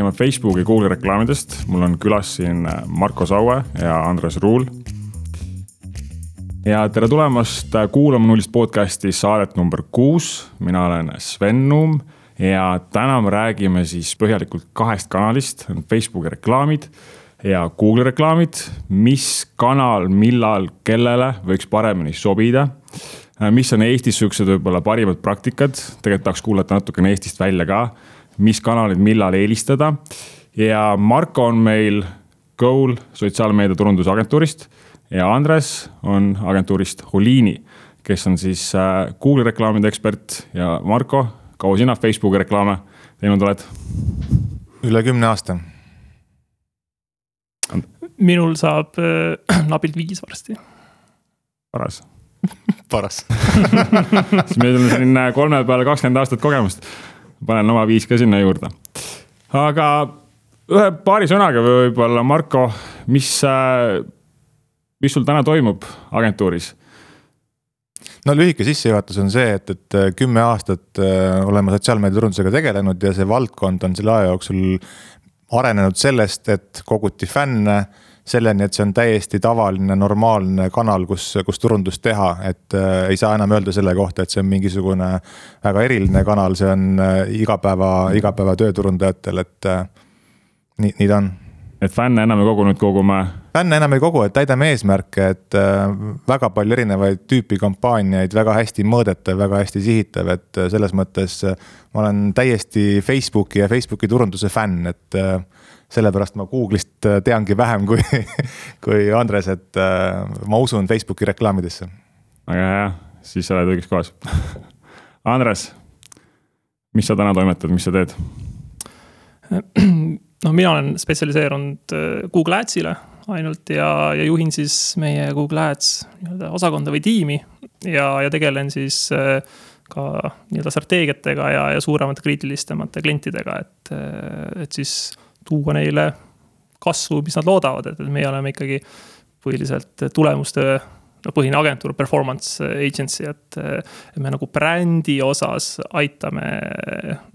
räägime Facebooki Google reklaamidest. mul on külas siin Marko Saue ja Andres Ruul. ja tere tulemast kuulama Nullist podcasti saadet number kuus. mina olen Sven Nuum ja täna me räägime siis põhjalikult kahest kanalist, Facebooki reklaamid ja Google reklaamid. mis kanal, millal, kellele võiks paremini sobida mis on Eestis siuksed võib-olla parimad praktikad, tegelikult tahaks kuulata natukene Eestist välja ka mis kanaleid millal eelistada. ja Marko on meil Goal sotsiaalmeedia turundusagentuurist ja Andres on agentuurist Holiini, kes on siis äh, Google reklaamide ekspert ja Marko, kaua sina Facebooki reklaame teinud oled? üle kümne aasta. minul saab äh, napilt viis varsti. paras paras siis meil on siin äh, kolme peale kakskümmend aastat kogemust panen oma viis ka sinna juurde. aga ühe paari sõnaga võib-olla, Marko, mis, äh, mis sul täna toimub agentuuris? no lühike sissejuhatus on see, et, et äh, kümme aastat äh, olen ma sotsiaalmeediaturundusega tegelenud ja see valdkond on selle aja jooksul arenenud sellest, et koguti fänne selleni, et see on täiesti tavaline, normaalne kanal, kus, kus turundust teha, et äh, ei saa enam öelda selle kohta, et see on mingisugune väga eriline kanal, see on äh, igapäeva, igapäevatöö turundajatel, et äh, nii, nii ta on. et fänne enam ei kogu, nüüd kogume? fänne enam ei kogu, et täidame eesmärke, et äh, väga palju erinevaid tüüpi kampaaniaid, väga hästi mõõdetav, väga hästi sihitav, et äh, selles mõttes äh, ma olen täiesti Facebooki ja Facebooki turunduse fänn, et äh, sellepärast ma Google'ist äh, teangi vähem kui, kui Andres, et äh, ma usun Facebooki reklaamidesse. väga hea, siis sa oled õiges kohas Andres, mis sa täna toimetad, mis sa teed? no mina olen spetsialiseerunud äh, Google Adsile ainult ja, ja juhin siis meie Google Ads nii-öelda osakonda või tiimi. ja, ja tegelen siis ka nii-öelda strateegiatega ja, ja suuremate kriitilisemate klientidega, et, et siis tuua neile kasvu, mis nad loodavad, et meie oleme ikkagi põhiliselt tulemuste no põhine agentuur, performance agency, et, et me nagu brändi osas aitame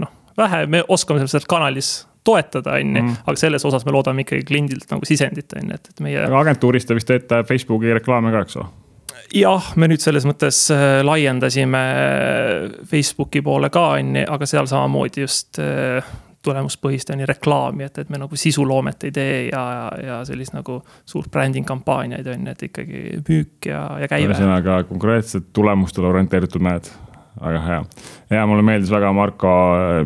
noh, vähe, me oskame selles kanalis toetada, on ju, mhm. aga selles osas me loodame ikkagi kliendilt nagu sisendit, on ju, et, et meie. aga agentuuris te vist teete Facebooki reklaame ka, eks ole? jah, me nüüd selles mõttes äh, laiendasime Facebooki poole ka, on ju, aga seal samamoodi just äh, tulemuspõhist on ju reklaami, et, et me nagu sisuloomet ei tee ja, ja, ja sellist nagu suurt branding kampaaniaid on ju, et ikkagi müük ja, ja käive. ühesõnaga konkreetselt tulemustele orienteeritud näed, väga hea. ja mulle meeldis väga, Marko,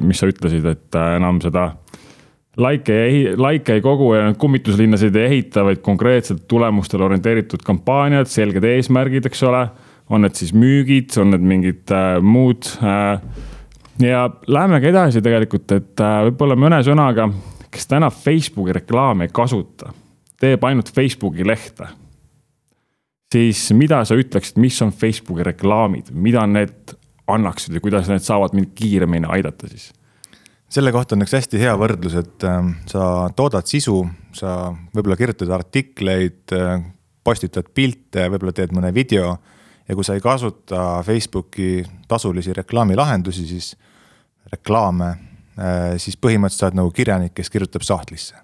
mis sa ütlesid, et äh, enam seda laike ei, laike ei kogu ja kummituslinnasid ei ehita, vaid konkreetselt tulemustele orienteeritud kampaaniad, selged eesmärgid, eks ole. on need siis müügid, on need mingid äh, muud äh, ja lähemegi edasi tegelikult, et äh, võib-olla mõne sõnaga, kes täna Facebooki reklaami ei kasuta, teeb ainult Facebooki lehte. siis mida sa ütleksid, mis on Facebooki reklaamid, mida need annaksid ja kuidas need saavad mind kiiremini aidata siis? selle kohta on üks hästi hea võrdlus, et äh, sa toodad sisu, sa võib-olla kirjutad artikleid äh,, postitad pilte, võib-olla teed mõne video. ja kui sa ei kasuta Facebooki tasulisi reklaamilahendusi, siis reklaame, äh, siis põhimõtteliselt sa oled nagu kirjanik, kes kirjutab sahtlisse.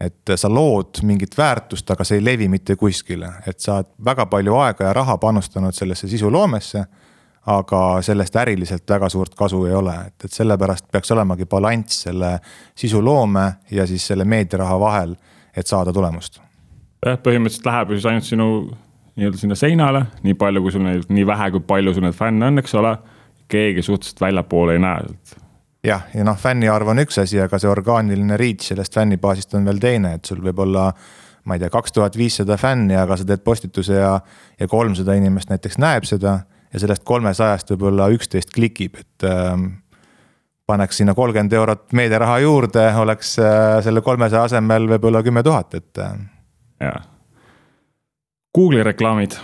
et sa lood mingit väärtust, aga see ei levi mitte kuskile, et sa oled väga palju aega ja raha panustanud sellesse sisuloomesse. aga sellest äriliselt väga suurt kasu ei ole, et, et sellepärast peaks olemagi balanss selle sisuloome ja siis selle meediaraha vahel, et saada tulemust. jah, põhimõtteliselt läheb ju siis ainult sinu nii-öelda sinna seinale, nii palju, kui sul neid, nii vähe, kui palju sul neid fänne on, eks ole keegi suhteliselt väljapoole ei näe sealt. jah, ja noh, fänni arv on üks asi, aga see orgaaniline reach sellest fännibaasist on veel teine, et sul võib olla ma ei tea, kaks tuhat viissada fänni, aga sa teed postituse ja, ja kolmsada inimest näiteks näeb seda ja sellest kolmesajast võib-olla üksteist klikib, et ähm, paneks sinna kolmkümmend eurot meediaraha juurde, oleks äh, selle kolmesaja asemel võib-olla kümme tuhat, et äh.. jaa. Google'i reklaamid.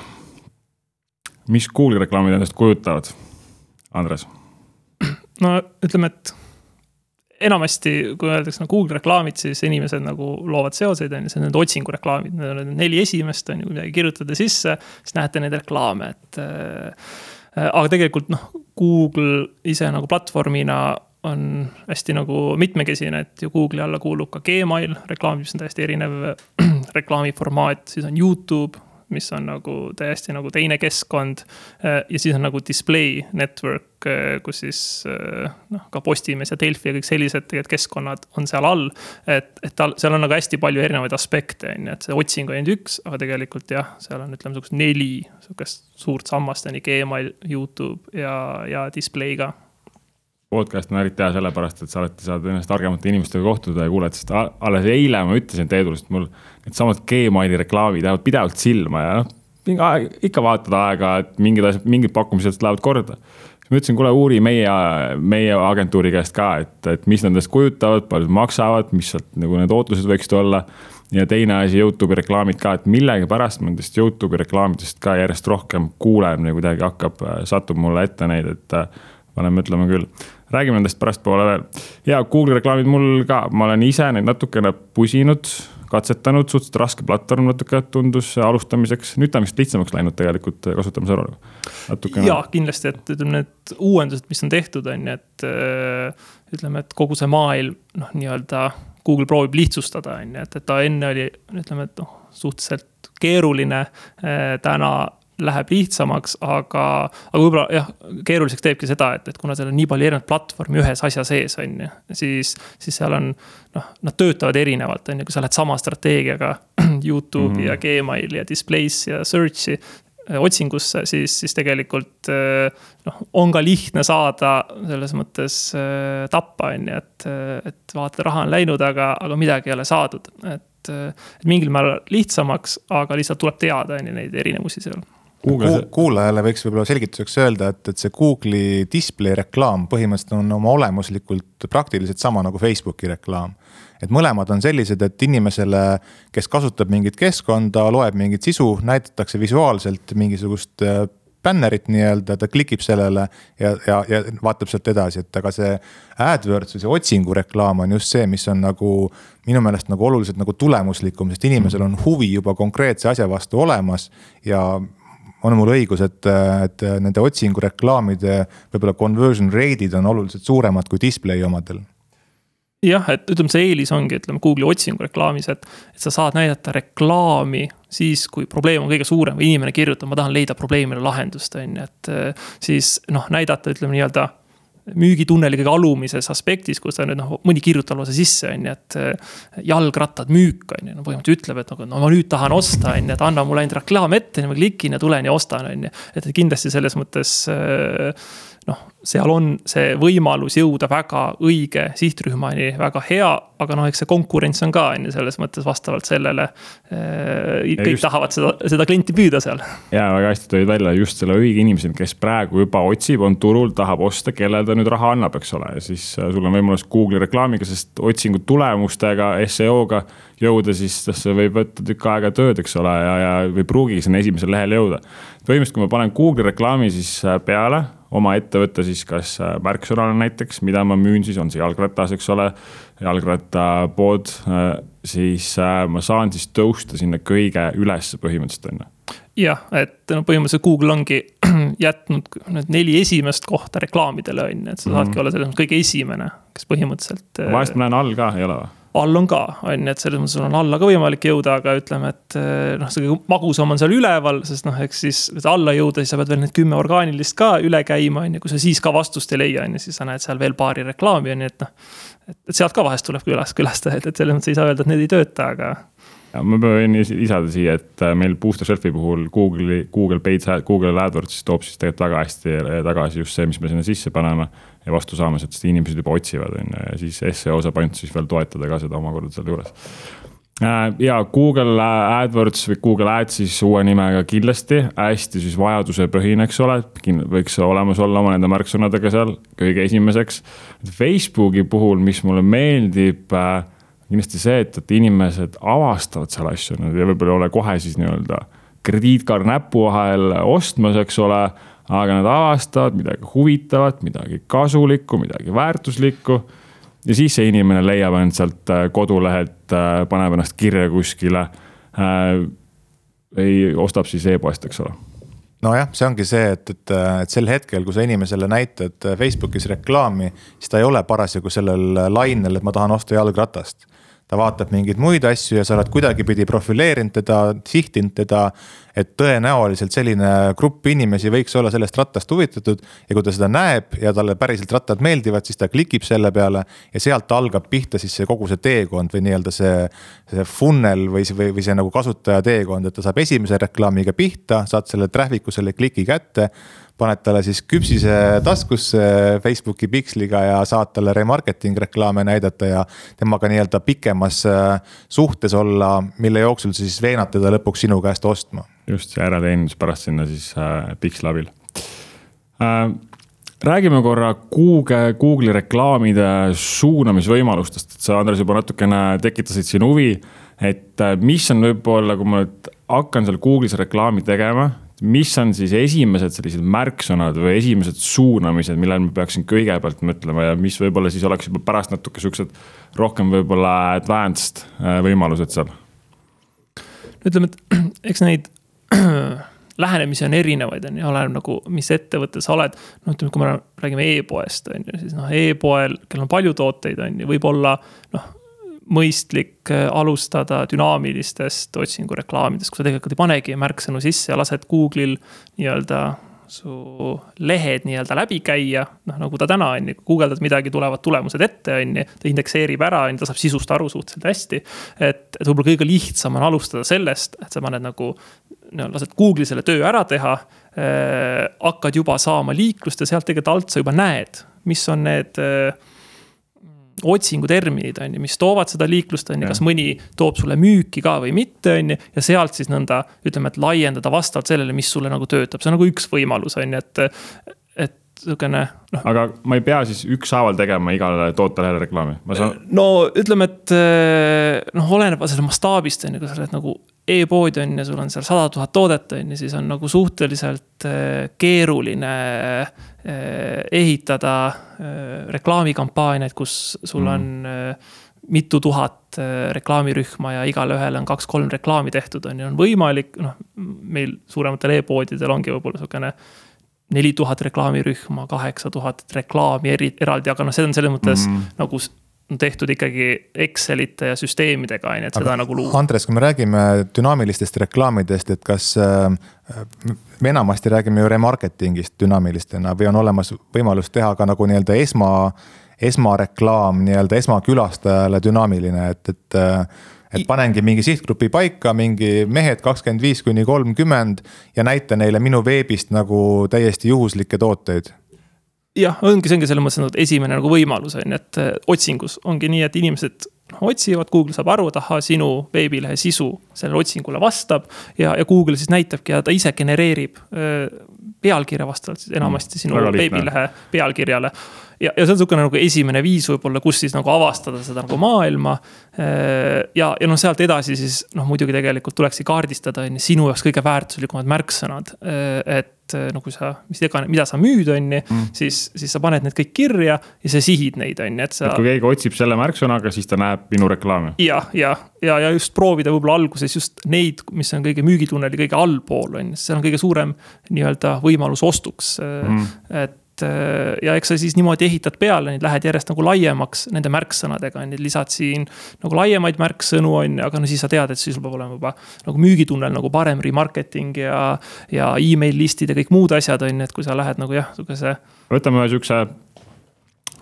mis Google'i reklaamid endast kujutavad? Andres? no ütleme, et enamasti, kui öeldakse nagu Google reklaamid, siis inimesed nagu loovad seoseid, on ju, see on need otsingureklaamid, need on need neli esimest, on ju, midagi kirjutada sisse, siis näete neid reklaame, et äh,. aga tegelikult noh, Google ise nagu platvormina on hästi nagu mitmekesine, et ju Google'i alla kuulub ka Gmail, reklaam, mis on täiesti erinev reklaamiformaat, siis on Youtube mis on nagu täiesti nagu teine keskkond. ja siis on nagu display network, kus siis noh, ka Postimees ja Delfi ja kõik sellised tegelikult keskkonnad on seal all. et, et tal, seal on nagu hästi palju erinevaid aspekte, on ju, et see otsing on ainult üks, aga tegelikult jah, seal on, ütleme, sihukest neli sihukest suurt sammast on nii Gmail, Youtube ja, ja display ka podcast on eriti hea sellepärast, et sa alati saad ennast targemate inimestega kohtuda ja kuuled, sest alles eile ma ütlesin Teedule, sest mul needsamad Gmaili reklaamid jäävad pidevalt silma ja noh, ikka vaatad aeg-ajalt mingid asjad, mingid pakkumised lähevad korda. siis ma ütlesin, kuule, uuri meie, meie agentuuri käest ka, et, et mis nad endast kujutavad, palju maksavad, mis sealt nagu need ootused võiksid olla. ja teine asi, Youtube'i reklaamid ka, et millegipärast ma nendest Youtube'i reklaamidest ka järjest rohkem kuulen või kuidagi hakkab, satub mulle ette neid, et paneme mõtlema küll räägime nendest pärastpoole veel. ja Google'i reklaamid mul ka, ma olen ise neid natukene pusinud, katsetanud, suhteliselt raske platvorm natuke tundus alustamiseks. nüüd ta on vist lihtsamaks läinud tegelikult kasutamise korral. natukene. ja kindlasti, et ütleme, need uuendused, mis on tehtud, on ju, et äh, ütleme, et kogu see maailm noh, nii-öelda Google proovib lihtsustada, on ju, et, et ta enne oli, ütleme, et noh, suhteliselt keeruline. Äh, täna läheb lihtsamaks, aga, aga võib-olla jah, keeruliseks teebki seda, et, et kuna seal on nii palju erinevaid platvormi ühes asja sees, on ju. siis, siis seal on noh, nad töötavad erinevalt, on ju, kui sa lähed sama strateegiaga Youtube'i mm -hmm. ja Gmaili ja Display'sse ja Search'i äh, otsingusse, siis, siis tegelikult äh, noh, on ka lihtne saada selles mõttes äh, tappa, on ju, et, et vaata, raha on läinud, aga, aga midagi ei ole saadud, et et mingil määral lihtsamaks, aga lihtsalt tuleb teada, on ju, neid erinevusi seal Google... kuulajale võiks võib-olla selgituseks öelda, et, et see Google'i display reklaam põhimõtteliselt on oma olemuslikult praktiliselt sama nagu Facebooki reklaam. et mõlemad on sellised, et inimesele, kes kasutab mingit keskkonda, loeb mingit sisu, näidatakse visuaalselt mingisugust äh, bännerit nii-öelda, ta klikib sellele ja, ja, ja vaatab sealt edasi, et aga see. AdWords või see otsingureklaam on just see, mis on nagu minu meelest nagu oluliselt nagu tulemuslikum, sest inimesel on huvi juba konkreetse asja vastu olemas ja on mul õigus, et, et nende otsingureklaamide võib-olla conversion rate'id on oluliselt suuremad kui display omadel. Jah, et ütleme, see eelis ongi, ütleme Google'i otsingureklaamis, et, et sa saad näidata reklaami siis, kui probleem on kõige suurem või inimene kirjutab, ma tahan leida probleemile lahendust, on ju, et siis noh, näidata, ütleme nii-öelda müügitunneli kõige alumises aspektis, kus ta nüüd noh, mõni kirjutab lausa sisse, on ju, et. Eh, jalgrattad müük, on ju, no põhimõtteliselt ütleb, et nagu no ma nüüd tahan osta, on ju, et anna mulle ainult reklaam ette, ma klikin ja tulen ja ostan, on ju. et kindlasti selles mõttes äh, noh, seal on see võimalus jõuda väga õige sihtrühmani väga hea, aga noh, eks see konkurents on ka on ju selles mõttes vastavalt sellele äh,. kõik just... tahavad seda, seda klienti püüda seal. ja väga hästi tõid välja just selle õige inimese, kes praegu juba otsib, on turul, tahab osta, kellele ta nüüd raha annab, eks ole, ja siis äh, sul on võimalus Google'i reklaamiga, sest otsingu tulemustega, seo-ga jõuda, siis see võib võtta tükk aega tööd, eks ole, ja, ja ei pruugigi sinna esimesele lehele jõuda. põhimõtteliselt, kui ma panen Google'i reklaami siis äh, peale oma ettevõtte siis kas äh, märksõnale näiteks, mida ma müün, siis on see jalgratas, eks ole, jalgrattapood, äh, siis ma saan siis tõusta sinna kõige üles põhimõtteliselt on ju jah, et no põhimõtteliselt Google ongi jätnud need neli esimest kohta reklaamidele on ju, et sa saadki mm -hmm. olla selles mõttes kõige esimene, kes põhimõtteliselt. vahest ma näen all ka, ei ole või? All on ka, on ju, et selles mõttes on alla ka võimalik jõuda, aga ütleme, et eh, noh, see kõige magusam on seal üleval, sest noh, eks siis alla jõuda, siis sa pead veel need kümme orgaanilist ka üle käima, on ju, kui sa siis ka vastust ei leia, on ju, siis sa näed seal veel paari reklaami, on ju, et noh. et sealt ka vahest tuleb külas, külastajaid, et selles mõttes ei saa öelda, et need ei tööta, aga ma pean lisada siia, et äh, meil Booster Shelfi puhul Google'i, Google Paid, Google AdWords toob siis tegelikult väga hästi tagasi just see, mis me sinna sisse paneme. Ja vastu saame sealt, sest inimesed juba otsivad, on ju, ja siis seo saab ainult siis veel toetada ka seda omakorda selle juures. Äh, ja Google AdWords või Google Ads siis uue nimega kindlasti hästi siis vajadusepõhine, eks ole, võiks olemas olla oma nende märksõnadega seal kõige esimeseks. Facebooki puhul, mis mulle meeldib äh, kindlasti see, et, et inimesed avastavad seal asju, nad võib-olla ei ole kohe siis nii-öelda krediitkaart näpu vahel ostmas, eks ole. Aga nad avastavad midagi huvitavat, midagi kasulikku, midagi väärtuslikku. ja siis see inimene leiab end sealt äh, kodulehelt, äh, paneb ennast kirja kuskile äh,. ei, ostab siis e-poest, eks ole nojah, see ongi see, et, et, et sel hetkel, kui sa inimesele näitad Facebookis reklaami, siis ta ei ole parasjagu sellel lainel, et ma tahan osta jalgratast ta vaatab mingeid muid asju ja sa oled kuidagipidi profileerinud teda, sihtinud teda. et tõenäoliselt selline grupp inimesi võiks olla sellest rattast huvitatud ja kui ta seda näeb ja talle päriselt rattad meeldivad, siis ta klikib selle peale. ja sealt algab pihta siis see kogu see teekond või nii-öelda see, see funnel või, või, või see nagu kasutaja teekond, et ta saab esimese reklaamiga pihta, saad selle traffic'u, selle kliki kätte paned talle siis küpsise taskusse Facebooki piksliga ja saad talle remarketing reklaame näidata ja temaga nii-öelda pikemas äh, suhtes olla, mille jooksul siis veenad teda lõpuks sinu käest ostma. just, see ärateenindus pärast sinna siis äh, piksli abil äh, räägime korra Google, Google'i reklaamide suunamisvõimalustest, et sa, Andres, juba natukene tekitasid siin huvi. et äh, mis on võib-olla, kui ma nüüd hakkan seal Google'is reklaami tegema mis on siis esimesed sellised märksõnad või esimesed suunamised, millele ma peaksin kõigepealt mõtlema ja mis võib-olla siis oleks juba pärast natuke siuksed rohkem võib-olla advanced äh, võimalused seal? ütleme, et eks neid lähenemisi on erinevaid, on ju, oleneb nagu, mis ettevõte sa oled. no ütleme, kui me räägime e-poest, on ju, siis noh, e-poel, kellel on palju tooteid, on ju, võib-olla noh mõistlik äh, alustada dünaamilistest otsingureklaamidest, kui sa tegelikult ei panegi märksõnu sisse ja lased Google'il nii-öelda su lehed nii-öelda läbi käia, noh nagu ta täna on ju, guugeldad midagi, tulevad tulemused ette, on ju. ta indekseerib ära, on ju, ta saab sisust aru suhteliselt hästi. et, et võib-olla kõige lihtsam on alustada sellest, et sa paned nagu, no lased Google'i selle töö ära teha äh,. hakkad juba saama liiklust ja sealt tegelikult alt sa juba näed, mis on need äh, otsinguterminid, on ju, mis toovad seda liiklust, on ju, kas mõni toob sulle müüki ka või mitte, on ju. ja sealt siis nõnda, ütleme, et laiendada vastavalt sellele, mis sulle nagu töötab, see on nagu üks võimalus, on ju, et, et sihukene noh. aga ma ei pea siis ükshaaval tegema igale tootelehele reklaami, ma saan. no ütleme, et noh, oleneb selle mastaabist on ju, kui sa oled nagu e-poodi on ju, sul on seal sada tuhat toodet on ju, siis on nagu suhteliselt keeruline Eh, ehitada eh, reklaamikampaaniaid, kus sul mm. on eh, mitu tuhat reklaamirühma ja igale ühele on kaks-kolm reklaami tehtud, on ju, on võimalik, noh, meil suurematel e-poodidel ongi võib-olla sihukene neli tuhat reklaamirühma, kaheksa tuhat reklaami eri, eraldi, aga noh, see on selles mõttes mm. nagu tehtud ikkagi Excelite ja süsteemidega, on ju, et seda nagu luua. Andres, kui me räägime dünaamilistest reklaamidest, et kas äh, me enamasti räägime ju remarketingist dünaamilistena või on olemas võimalus teha ka nagu nii-öelda esma, esmareklaam nii-öelda esmakülastajale dünaamiline, et, et äh, et panengi mingi sihtgrupi paika, mingi mehed kakskümmend viis kuni kolmkümmend ja näita neile minu veebist nagu täiesti juhuslikke tooteid jah, ongi, see ongi selles mõttes nagu esimene nagu võimalus on ju, et äh, otsingus ongi nii, et inimesed noh, otsivad, Google saab aru, et ahhaa, sinu veebilehe sisu sellele otsingule vastab. ja, ja Google siis näitabki ja ta ise genereerib öö, äh, pealkirja vastavalt siis enamasti sinu mm, veebilehe pealkirjale ja, ja see on niisugune nagu esimene viis võib-olla, kus siis nagu avastada seda nagu maailma. Äh, ja, ja noh, sealt edasi siis noh, muidugi tegelikult tulekski kaardistada on ju sinu jaoks kõige väärtuslikumad märksõnad. Äh, et no kui sa, mis iganes, mida sa müüd, on ju mm., siis, siis sa paned need kõik kirja ja sa sihid neid, on ju, et sa. kui keegi otsib selle märksõnaga, siis ta näeb minu reklaami. ja, ja, ja, ja just proovida võib-olla alguses just neid, mis on kõige müügitunneli kõige allpool, on ju, seal on kõige suurem nii-öelda võimalus ostuks mm.. et Äh, ja eks sa siis niimoodi ehitad peale, neid lähed järjest nagu laiemaks nende märksõnadega, on ju, lisad siin nagu laiemaid märksõnu, on ju, aga no siis sa tead, et siis sul peab olema juba nagu müügitunnel nagu parem remarketing ja. ja email list'id ja kõik muud asjad, on ju, et kui sa lähed nagu jah, sihukese. võtame ühe sihukese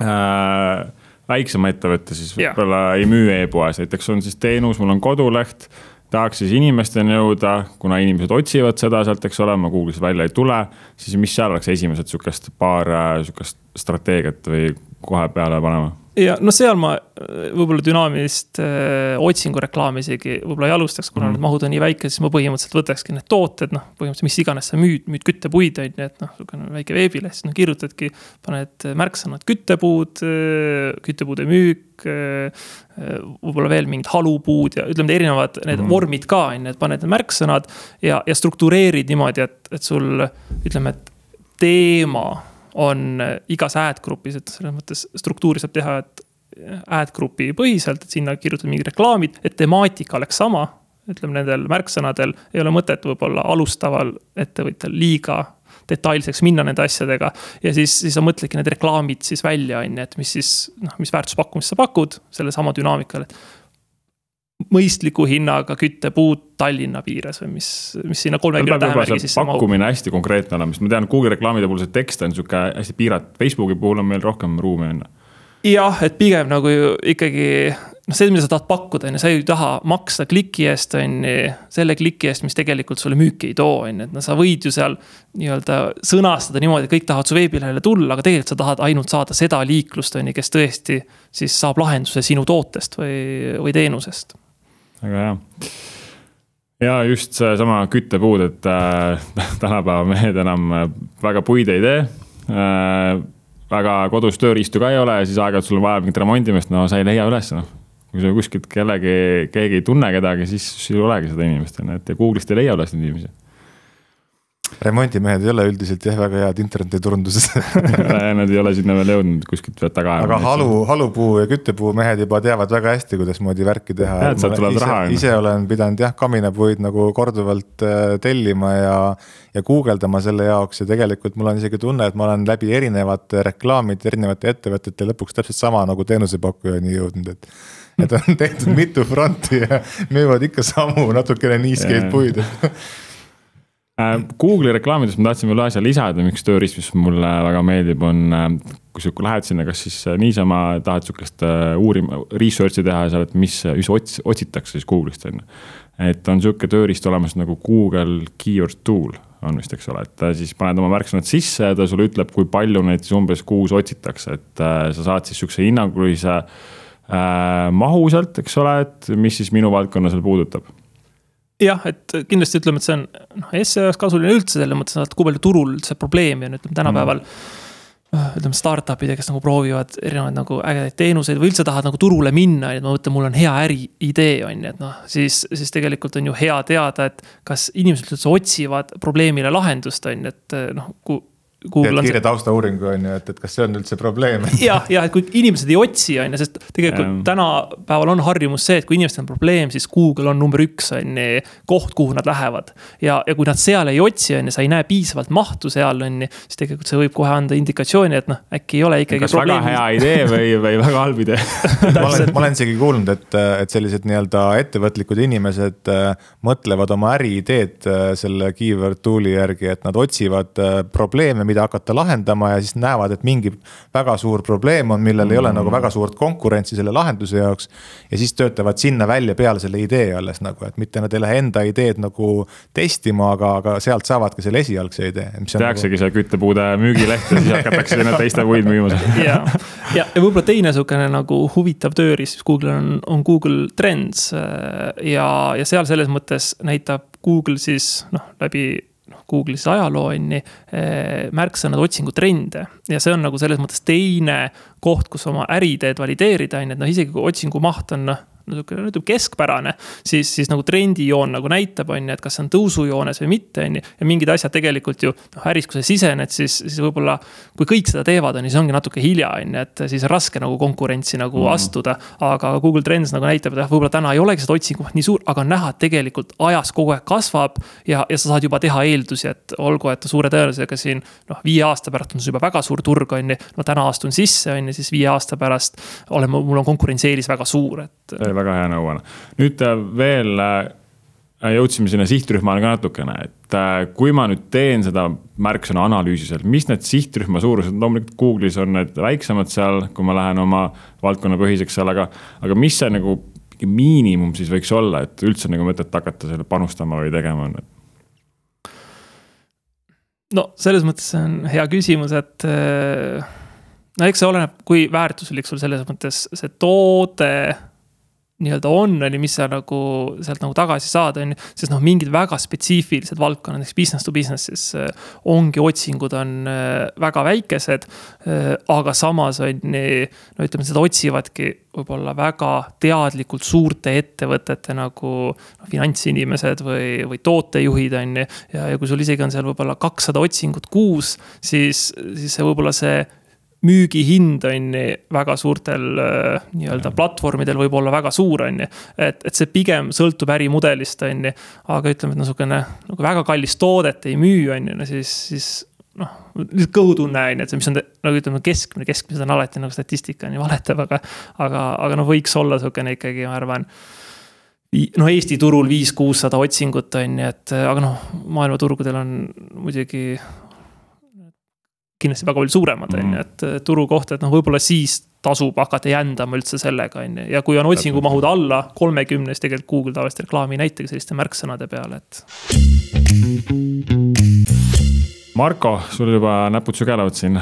äh, väiksema ettevõtte siis võib-olla ei müü e-poes, näiteks on siis teenus, mul on koduleht tahaks siis inimesteni jõuda, kuna inimesed otsivad seda sealt, eks ole, ma Google'is välja ei tule. siis mis seal oleks esimesed sihukest paar äh, sihukest strateegiat või kohe peale panema? Ja no seal ma äh, võib-olla dünaamilist äh, otsingureklaami isegi võib-olla ei alustaks, kuna mm. need mahud on nii väike, siis ma põhimõtteliselt võtakski need tooted, noh, põhimõtteliselt mis iganes sa müüd, müüd küttepuid, on ju, et noh, sihukene väike veebileht, siis noh, kirjutadki. paned märksõnad küttepuud, äh, küttepuude müük äh,, võib-olla veel mingid halupuud ja ütleme, erinevad need mm. vormid ka, on ju, et paned need märksõnad. ja, ja struktureerid niimoodi, et, et sul ütleme, et teema on igas ad grupis, et selles mõttes struktuuri saab teha, et ad grupi põhiselt, et sinna kirjutada mingid reklaamid, et temaatika oleks sama ütleme nendel märksõnadel ei ole mõtet võib-olla alustaval ettevõtjal liiga detailseks minna nende asjadega. ja siis, siis sa mõtledki need reklaamid siis välja, on ju, et mis siis noh, mis väärtuspakkumist sa pakud sellesama dünaamikal, et mõistliku hinnaga küttepuud Tallinna piires või mis, mis sinna kolmekümne tähemärgi sisse mahub. pakkumine hästi konkreetne olema, sest ma tean, Google reklaamide puhul see tekst on sihuke hästi piiratud, Facebooki puhul on meil rohkem ruumi on ju jah, et pigem nagu ikkagi noh, see, mida sa tahad pakkuda, on ju, sa ei taha maksta kliki eest, on ju. selle kliki eest, mis tegelikult sulle müüki ei too, on ju, et no sa võid ju seal nii-öelda sõnastada niimoodi, et kõik tahavad su veebilehele tulla, aga tegelikult sa tahad ainult saada seda liiklust, on ju, kes tõesti siis saab lahenduse sinu tootest või, või teenusest väga hea ja just seesama küttepuud, et äh, tänapäeva mehed enam äh, väga puid ei tee äh,. väga kodus tööriistu ka ei ole siis aeg-ajalt sul on vaja mingit remondimist, no sa ei leia üles noh. kui sa kuskilt kellegi, keegi ei tunne kedagi, siis sul ei olegi seda inimest on ju, et Google'ist ei leia üles neid inimesi remondimehed ei ole üldiselt jah, väga head internetiturunduses Nad ei ole sinna veel jõudnud, kuskilt pead taga ajama. aga halu, halupuu ja küttepuu mehed juba teavad väga hästi, kuidasmoodi värki teha. ise, ise olen pidanud jah, kaminapuid nagu korduvalt äh, tellima ja, ja guugeldama selle jaoks ja tegelikult mul on isegi tunne, et ma olen läbi erinevate reklaamide, erinevate ettevõtete lõpuks täpselt sama nagu teenusepakkujani jõudnud, et et on tehtud mitu fronti ja müüvad ikka samu natukene niiskeid puid Google'i reklaamidest ma tahtsin veel ühe asja lisada, üks tööriist, mis mulle väga meeldib, on äh, kui sa lähed sinna, kas siis äh, niisama tahad sihukest uurima, research'i teha seal, et mis, mis ots-, otsitakse siis Google'ist on ju. et on sihuke tööriist olemas nagu Google Keyword Tool on vist, eks ole, et siis paned oma märksõnad sisse ja ta sulle ütleb, kui palju neid siis umbes kuus otsitakse, et sa saad siis sihukese hinnangulise äh, mahu sealt, eks ole, et mis siis minu valdkonna seal puudutab jah, et kindlasti ütleme, et see on noh, SEO jaoks kasuline üldse selles mõttes, et kui palju turul üldse probleemi on, ütleme tänapäeval mm. ütleme, startup'id, kes nagu proovivad erinevaid nagu ägedaid teenuseid või üldse tahavad nagu turule minna, et ma mõtlen, mul on hea äriidee, on ju, et noh, siis, siis tegelikult on ju hea teada, et kas inimesed üldse otsivad probleemile lahendust, on ju, et noh, kui Google teed kiire taustauuringu on ju, et, et kas see on üldse probleem jah, jah, et kui inimesed ei otsi, on ju, sest tegelikult ähm. tänapäeval on harjumus see, et kui inimestel on probleem, siis Google on number üks, on ju, koht, kuhu nad lähevad. ja, ja kui nad seal ei otsi, on ju, sa ei näe piisavalt mahtu seal, on ju, siis tegelikult see võib kohe anda indikatsiooni, et noh, äkki ei ole ikkagi. kas probleem. väga hea idee või, või väga halb idee ma olen, ma olen isegi kuulnud, et, et sellised nii-öelda ettevõtlikud inimesed äh, mõtlevad oma äriideed äh, selle keyword tool'i järgi, et nad otsivad äh, probleeme mida hakata lahendama ja siis näevad, et mingi väga suur probleem on, millel mm. ei ole nagu väga suurt konkurentsi selle lahenduse jaoks. ja siis töötavad sinna välja peale selle idee alles nagu, et mitte nad ei lähe enda ideed nagu testima, aga, aga sealt saavadki selle esialgse idee. tehaksegi nagu... see küttepuude müügileht ja siis hakatakse sinna teiste puid müüma. ja, ja, ja võib-olla teine sihukene nagu huvitav tööriist, mis Google'il on, on Google Trends ja, ja seal selles mõttes näitab Google siis noh, läbi Google'is ajaloo on ju, eh, märksõnade otsingutrende. ja see on nagu selles mõttes teine koht, kus oma äriideed valideerida, on ju, et noh, isegi kui otsingu maht on noh niisugune ütleme keskpärane, siis, siis nagu trendijoon nagu näitab, on ju, et kas see on tõusujoones või mitte, on ju. ja mingid asjad tegelikult ju noh, äris, kui sa sisened, siis, siis võib-olla kui kõik seda teevad, on ju, siis ongi natuke hilja, on ju, et siis on raske nagu konkurentsi nagu mm. astuda. aga Google Trends nagu näitab, et jah, võib-olla täna ei olegi seda otsingut nii suur, aga on näha, et tegelikult ajas kogu aeg kasvab. ja, ja sa saad juba teha eeldusi, et olgu, et suure tõenäosusega siin noh, viie aasta pärast on see juba väga suur turg, on ju. no täna astun sisse, on ju, siis viie aasta pärast olen, mul on konkurentsieelis väga suur, et väga hea nõuanne. nüüd äh, veel äh, jõudsime sinna sihtrühmale ka natukene, et äh, kui ma nüüd teen seda märksõna analüüsi seal, mis need sihtrühma suurused, loomulikult Google'is on need väiksemad seal, kui ma lähen oma valdkonnapõhiseks seal, aga, aga mis see nagu miinimum siis võiks olla, et üldse nagu mõtet hakata selle panustama või tegema on? no selles mõttes see on hea küsimus, et no eks see oleneb, kui väärtuslik sul selles mõttes see toode nii-öelda on, on ju, mis sa nagu sealt nagu tagasi saad, on ju. sest noh, mingid väga spetsiifilised valdkonnad, näiteks business to business, siis äh, ongi otsingud on äh, väga väikesed. Äh, aga samas on ju, no ütleme, seda otsivadki võib-olla väga teadlikult suurte ettevõtete nagu no, finantsinimesed või, või tootejuhid, on ju. ja, ja kui sul isegi on seal võib-olla kakssada otsingut kuus, siis, siis see võib-olla see müügihind on ju väga suurtel äh, nii-öelda platvormidel võib olla väga suur, on ju. et, et see pigem sõltub ärimudelist, on ju, aga ütleme, et niisugune nagu väga kallist toodet ei müü, on ju, no siis, siis noh, lihtsalt kõhutunne on ju, et see, mis on nagu ütleme, keskmine, keskmised on alati nagu statistika on ju valetab, aga. aga, aga noh, võiks olla sihukene ikkagi, ma arvan noh, Eesti turul viis-kuussada otsingut on ju, et aga noh, maailmaturgudel on muidugi kindlasti väga palju suuremad, on ju, mm. et turukoht, et noh, võib-olla siis tasub hakata jändama üldse sellega, on ju. ja kui on otsingumahud alla kolmekümne, siis tegelikult Google tavaliselt reklaami ei näitagi selliste märksõnade peale, et. Marko, sul juba näpud sügelevad siin.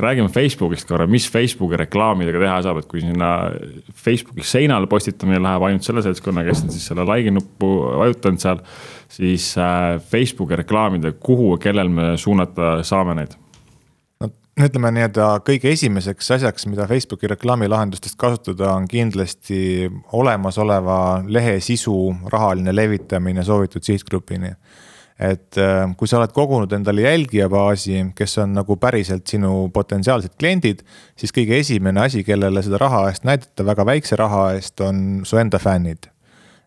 räägime Facebookist korra, mis Facebooki reklaamidega teha saab, et kui sinna Facebooki seinale postitamine läheb ainult selle seltskonna, kes on siis selle like'i nuppu vajutanud seal. siis äh, Facebooki reklaamidega, kuhu ja kellel me suunata saame neid? Ütleme nii-öelda kõige esimeseks asjaks, mida Facebooki reklaamilahendustest kasutada, on kindlasti olemasoleva lehe sisu rahaline levitamine soovitud sihtgrupini. et äh, kui sa oled kogunud endale jälgijabaasi, kes on nagu päriselt sinu potentsiaalsed kliendid, siis kõige esimene asi, kellele seda raha eest näidata väga väikse raha eest, on su enda fännid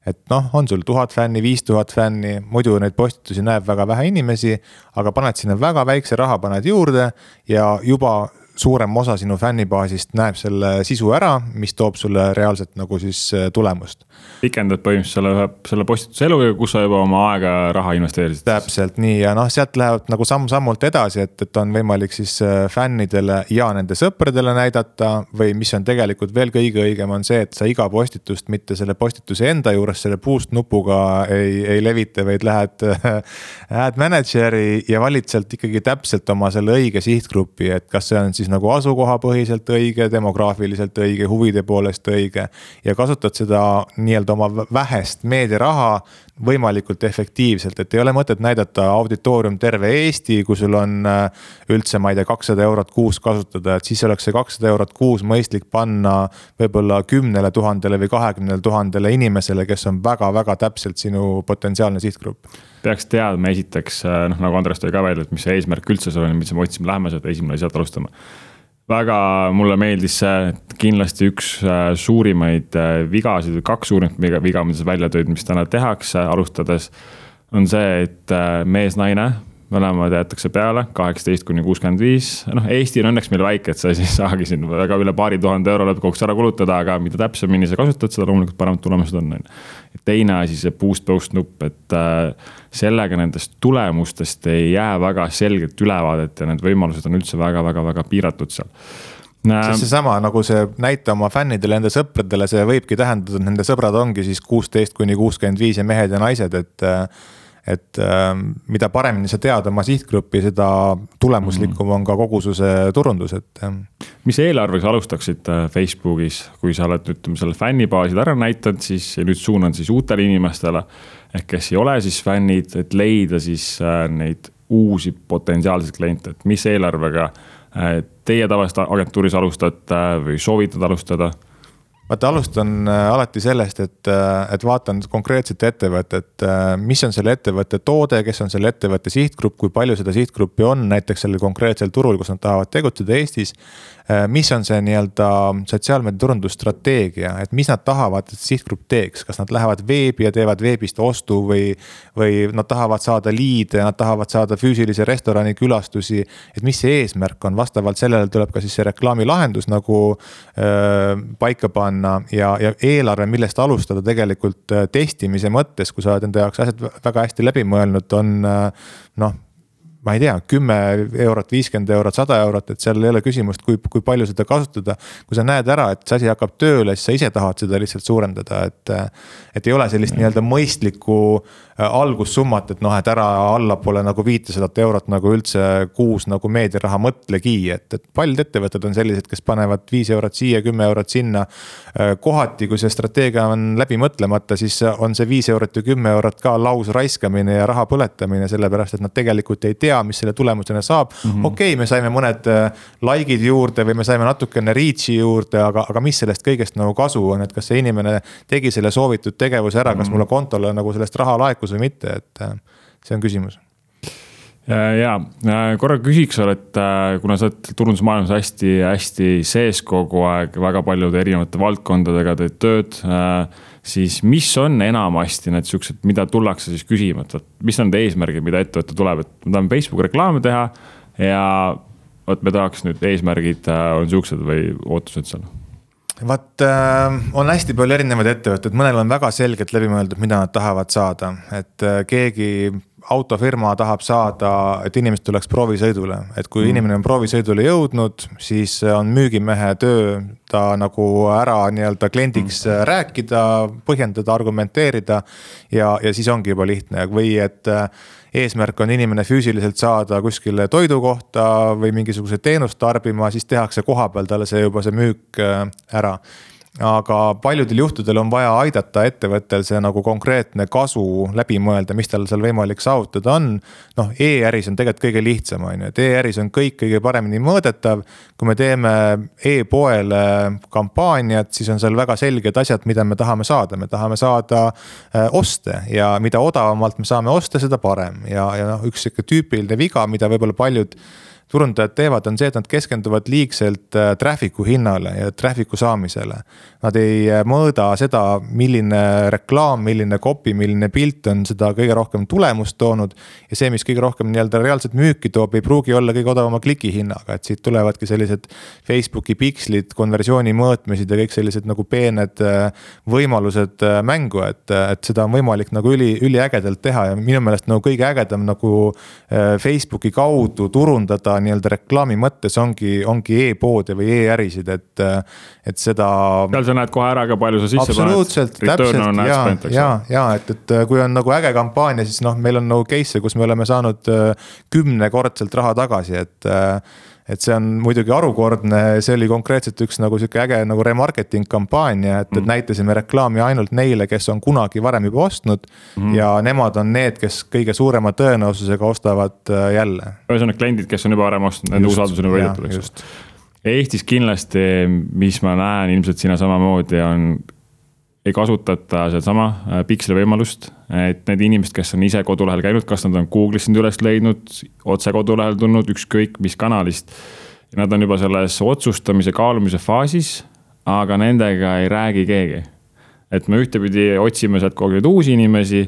et noh, on sul tuhat fänni, viis tuhat fänni, muidu neid postitusi näeb väga vähe inimesi, aga paned sinna väga väikse raha, paned juurde ja juba suurem osa sinu fännibaasist näeb selle sisu ära, mis toob sulle reaalselt nagu siis äh, tulemust. pikendad põhimõtteliselt selle ühe, selle postituse eluga, kus sa juba oma aega, raha investeerisid. täpselt nii ja noh, sealt lähevad nagu samm-sammult edasi, et, et on võimalik siis äh, fännidele ja nende sõpradele näidata. või mis on tegelikult veel kõige õigem, on see, et sa iga postitust mitte selle postituse enda juures selle boost nupuga ei, ei levita, vaid lähed ad manager'i ja valid sealt ikkagi täpselt oma selle õige sihtgrupi, et kas see on siis siis nagu asukohapõhiselt õige, demograafiliselt õige, huvide poolest õige. ja kasutad seda nii-öelda oma vähest meediaraha võimalikult efektiivselt, et ei ole mõtet näidata auditoorium terve Eesti, kui sul on äh, üldse, ma ei tea, kakssada eurot kuus kasutada, et siis oleks see kakssada eurot kuus mõistlik panna võib-olla kümnele tuhandele või kahekümnele tuhandele inimesele, kes on väga-väga täpselt sinu potentsiaalne sihtgrupp. peaks teadma esiteks, äh, noh nagu Andres tõi ka välja, et mis see eesmärk üldse sul on, mis me otsime, lähme sealt esimene sealt alustama väga mulle meeldis see, et kindlasti üks äh, suurimaid äh, vigasid või kaks suurimat viga, viga, mida sa välja tõid, mis täna tehakse alustades. on see, et äh, mees-naine mõlemad jäetakse peale, kaheksateist kuni kuuskümmend viis, noh, Eesti on õnneks meil väike, et sa ei saagi siin väga üle paari tuhande euro lõppkokkuvõttes ära kulutada, aga mida täpsemini sa kasutad, seda loomulikult paremad tulemused on, on ju. teine asi, see boost post nupp, et äh, sellega nendest tulemustest ei jää väga selget ülevaadet ja need võimalused on üldse väga-väga-väga piiratud seal sest seesama nagu see näita oma fännidele, enda sõpradele, see võibki tähendada, et nende sõbrad ongi siis kuusteist kuni kuuskümmend viis ja mehed ja naised, et äh, et äh, mida paremini sa tead oma sihtgruppi, seda tulemuslikum on ka kogususe turundus, et. mis eelarvega alustaksid äh, Facebookis, kui sa oled, ütleme selle fännibaasid ära näidanud, siis ja nüüd suunan siis uutele inimestele. ehk kes ei ole siis fännid, et leida siis äh, neid uusi potentsiaalseid kliente, et mis eelarvega äh, teie tavaliselt agentuuris alustate või soovitad alustada vaata, alustan äh, alati sellest, et, äh, et vaatan konkreetset ettevõtet, äh, mis on selle ettevõtte toode, kes on selle ettevõtte sihtgrupp, kui palju seda sihtgruppi on näiteks sellel konkreetsel turul, kus nad tahavad tegutseda Eestis. Mis on see nii-öelda sotsiaalmeedia turundusstrateegia, et mis nad tahavad, et sihtgrupp teeks, kas nad lähevad veebi ja teevad veebist ostu või. või nad tahavad saada liide, nad tahavad saada füüsilise restorani külastusi, et mis see eesmärk on, vastavalt sellele tuleb ka siis see reklaamilahendus nagu öö, paika panna panna ja, ja eelarve, millest alustada tegelikult äh, testimise mõttes, kui sa oled enda jaoks asjad väga hästi läbi mõelnud, on äh, noh ma ei tea, kümme eurot, viiskümmend eurot, sada eurot, et seal ei ole küsimust, kui, kui palju seda kasutada. kui sa näed ära, et see asi hakkab tööle, siis sa ise tahad seda lihtsalt suurendada, et. et ei ole sellist nii-öelda mõistlikku äh, algussummat, et noh, et ära allapoole nagu viitesadat eurot nagu üldse kuus nagu meediaraha mõtlegi, et, et paljud ettevõtted on sellised, kes panevad viis eurot siia, kümme eurot sinna. Äh, kohati, kui see strateegia on läbi mõtlemata, siis on see viis eurot ja kümme eurot ka laus raiskamine ja raha põletamine, sellepärast et nad tegelikult ei tea tea, mis selle tulemusena saab. Mm -hmm.. okei okay,, me saime mõned äh, like'id juurde või me saime natukene reach'i juurde, aga, aga mis sellest kõigest nagu kasu on, et kas see inimene tegi selle soovitud tegevuse ära, kas mhm. mulle kontole nagu sellest raha laekus või mitte, et äh, see on küsimus ja korra küsiks sulle, et kuna sa oled turundusmaailmas hästi-hästi sees kogu aeg, väga paljude erinevate valdkondadega teed tööd. siis mis on enamasti need siuksed, mida tullakse siis küsima, et mis on need eesmärgid, mida ettevõte tuleb, et me tahame Facebooki reklaame teha ja vot me tahaks nüüd eesmärgid on siuksed või ootused seal vaat äh, on hästi palju erinevaid ettevõtteid, mõnel on väga selgelt läbi mõeldud, mida nad tahavad saada, et äh, keegi autofirma tahab saada, et inimesed tuleks proovisõidule, et kui mm. inimene on proovisõidule jõudnud, siis on müügimehe töö ta nagu ära nii-öelda kliendiks mm. rääkida, põhjendada, argumenteerida. ja, ja siis ongi juba lihtne või et äh, eesmärk on inimene füüsiliselt saada kuskile toidukohta või mingisuguse teenust tarbima, siis tehakse kohapeal talle see juba see müük äh, ära aga paljudel juhtudel on vaja aidata ettevõttel see nagu konkreetne kasu läbi mõelda, mis tal seal võimalik saavutada on. noh e, e-äris on tegelikult kõige lihtsam, on ju, et e-äris on kõik kõige paremini mõõdetav. kui me teeme e-poele kampaaniat, siis on seal väga selged asjad, mida me tahame saada, me tahame saada äh, oste ja mida odavamalt me saame osta, seda parem ja, ja noh, üks sihuke tüüpiline viga, mida võib-olla paljud turundajad teevad, on see, et nad keskenduvad liigselt äh, traffic'u hinnale ja traffic'u saamisele. Nad ei äh, mõõda seda, milline reklaam, milline copy, milline pilt on seda kõige rohkem tulemust toonud. ja see, mis kõige rohkem nii-öelda reaalset müüki toob, ei pruugi olla kõige odavama klikihinnaga, et siit tulevadki sellised Facebooki pikslid, konversiooni mõõtmised ja kõik sellised nagu peened äh, võimalused mängu, et, et seda on võimalik nagu üli, üliägedalt teha ja minu meelest nagu kõige ägedam nagu Facebooki kaudu turundada nii-öelda reklaami mõttes ongi, ongi e-poode või e-ärisid, et, et seda. seal sa näed kohe ära ka palju sa sisse absoluutselt, täpselt ja, ja, ja et, et kui on nagu äge kampaania, siis noh, meil on nagu case'e, kus me oleme saanud äh, kümnekordselt raha tagasi, et et see on muidugi harukordne, see oli konkreetselt üks nagu sihuke äge nagu remarketing kampaania, et, et mm. näitasime reklaami ainult neile, kes on kunagi varem juba ostnud mm.. ja nemad on need, kes kõige suurema tõenäosusega ostavad äh, jälle. ühesõnaga kliendid, kes on juba varem ostnud, nende usaldus on juba võidetud, eks. Eestis kindlasti, mis ma näen ilmselt sina samamoodi, on ei kasutata sedasama äh, piksli võimalust, et need inimesed, kes on ise kodulehel käinud, kas nad on Google'ist sind üles leidnud, otse kodulehel tulnud, ükskõik mis kanalist. Nad on juba selles otsustamise, kaalumise faasis, aga nendega ei räägi keegi. et me ühtepidi otsime sealt kogu aeg uusi inimesi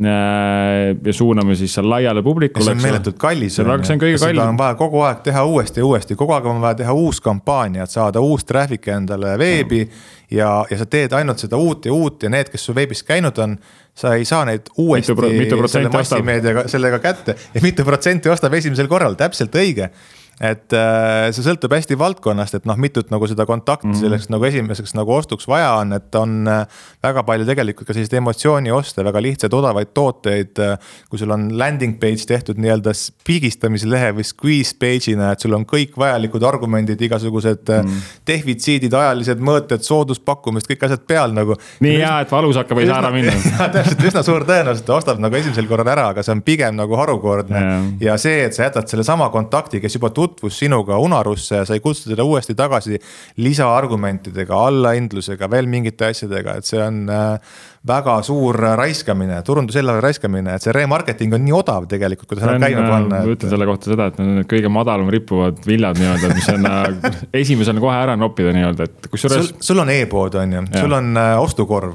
ja suuname siis seal laiale publikule. see on meeletult kallis. on, see on kõige kallim. on vaja kogu aeg teha uuesti ja uuesti, kogu aeg on vaja teha uus kampaania, et saada uus traffic endale veebi. ja, ja sa teed ainult seda uut ja uut ja need, kes su veebis käinud on, sa ei saa neid uuesti mitu, mitu selle massimeediaga, sellega kätte ja mitu protsenti ostab esimesel korral, täpselt õige et äh, see sõltub hästi valdkonnast, et noh, mitut nagu seda kontakti mm -hmm. selleks nagu esimeseks nagu ostuks vaja on, et on äh, väga palju tegelikult ka selliseid emotsioonioste, väga lihtsaid odavaid tooteid äh,. kui sul on landing page tehtud nii-öelda piigistamislehe või squeeze page'ina, et sul on kõik vajalikud argumendid, igasugused mm -hmm. defitsiidid, ajalised mõõted, sooduspakkumist, kõik asjad peal nagu. nii hea, et valus hakkab, ei saa ära minna täpselt, üsna suur tõenäosus, et ta ostab nagu esimesel korral ära, aga see on pigem nagu harukordne yeah. ja see, et sa jätad sellesama kontakti, kes juba tutvus sinuga unarusse ja sa ei kutsu teda uuesti tagasi lisaargumentidega, allahindlusega, veel mingite asjadega, et see on äh, väga suur raiskamine, turunduseelarve raiskamine, et see remarketing on nii odav tegelikult, kui ta seda käima panna et.... ma ütlen selle kohta seda, et need kõige madalam rippuvad viljad nii-öelda, mis on äh, esimesena kohe ära noppida nii-öelda, et kusjuures. sul on e-pood, on ju, sul on äh, ostukorv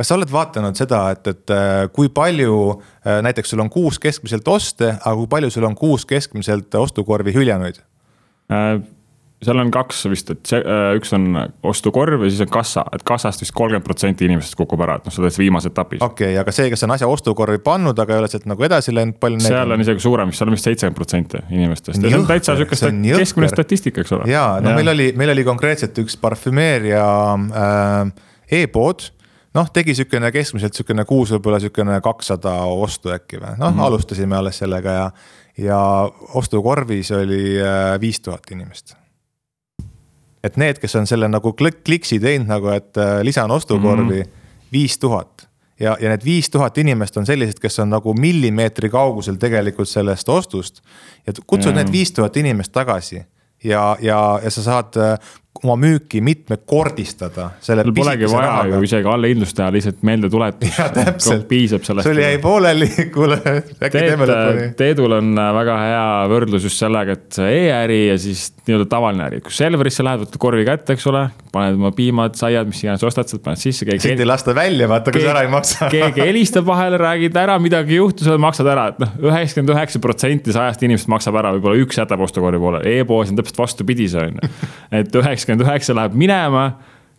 kas sa oled vaadanud seda, et, et äh, kui palju äh, näiteks sul on kuus keskmiselt oste, aga kui palju sul on kuus keskmiselt ostukorvi hüljanuid äh,? seal on kaks vist, et see äh, üks on ostukorv ja siis on kassa, et kassast vist kolmkümmend protsenti inimestest kukub ära, et noh, selles viimases etapis. okei okay,, aga see, kes on asja ostukorvi pannud, aga ei ole sealt nagu edasi läinud, palju. seal on isegi suurem, seal on vist seitsekümmend protsenti inimestest ja see on täitsa sihukest keskmine statistika, eks ole. ja no ja. meil oli, meil oli konkreetselt üks parfümeeria äh, e-pood noh, tegi sihukene keskmiselt sihukene kuus, võib-olla sihukene kakssada ostu äkki või, noh mm -hmm. alustasime alles sellega ja. ja ostukorvis oli äh, viis tuhat inimest. et need, kes on selle nagu klik kliksi teinud nagu, et äh, lisan ostukorvi viis mm -hmm. tuhat ja, ja need viis tuhat inimest on sellised, kes on nagu millimeetri kaugusel tegelikult sellest ostust. ja kutsud mm -hmm. need viis tuhat inimest tagasi ja, ja, ja sa saad äh, oma müüki mitmekordistada. sul polegi vaja ju isegi allahindlust teha, lihtsalt meeldetuletus. piisab sellest. sul jäi pooleli, kuule, äkki teeme lõpuni. Teedul on äh, väga hea võrdlus just sellega, et e-äri ja siis nii-öelda tavaline äri, kui Selverisse lähed, võtad korvi kätte, eks ole. paned oma piimad, saiad, mis iganes ostad, sealt paned sisse. sind ei lasta välja, vaata, kui sa ära ei maksa keegi helistab vahele, räägid ära, midagi juhtus, maksad ära, et noh, üheksakümmend üheksa protsenti sajast inimesest maksab ära, võib-olla üks jätab ostukorvi poole e, e-poes on täpselt vastupidi see on ju. et üheksakümmend üheksa läheb minema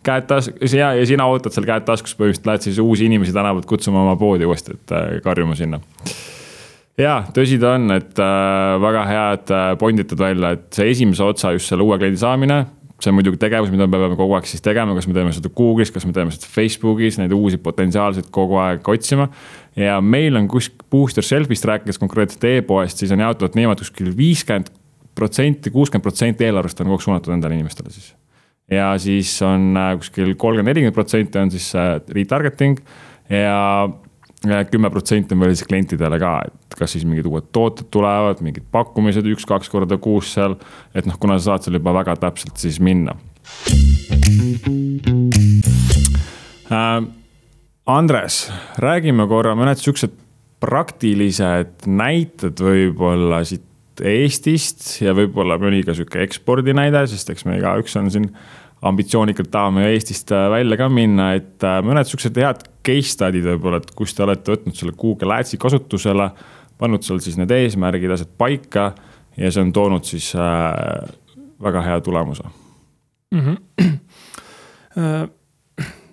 käed taskus ja, ja sina ootad seal käed taskus, põhimõtteliselt lähed siis uusi inimesi tänavalt kutsuma oma poodi uuesti, et äh, karjuma sinna. ja tõsi ta on, et äh, väga hea, et äh, ponditad välja, et see esimese otsa just selle uue kliendi saamine. see on muidugi tegevus, mida me peame kogu aeg siis tegema, kas me teeme seda Google'is, kas me teeme seda Facebook'is, neid uusi potentsiaalseid kogu aeg otsima. ja meil on kuskil Booster Selfist rääkides konkreetselt e-poest, siis on jaotatud niimoodi kuskil viiskümmend protsenti, kuuskümmend protsenti eelarvest on kogu aeg suunatud endale inimestele siis ja siis on äh, kuskil kolmkümmend, nelikümmend protsenti on siis äh, retargeting ja kümme protsenti on veel siis klientidele ka, et kas siis mingid uued tooted tulevad, mingid pakkumised üks-kaks korda kuus seal. et noh, kuna sa saad seal juba väga täpselt siis minna äh,. Andres, räägime korra mõned siuksed praktilised näited võib-olla siit Eestist ja võib-olla mõni ka sihuke ekspordinäide, sest eks me igaüks on siin ambitsioonikalt tahame Eestist äh, välja ka minna, et äh, mõned siuksed head case study'd võib-olla, et kus te olete võtnud selle Google Adsi kasutusele. pannud seal siis need eesmärgid, asjad paika ja see on toonud siis äh, väga hea tulemuse mm. -hmm.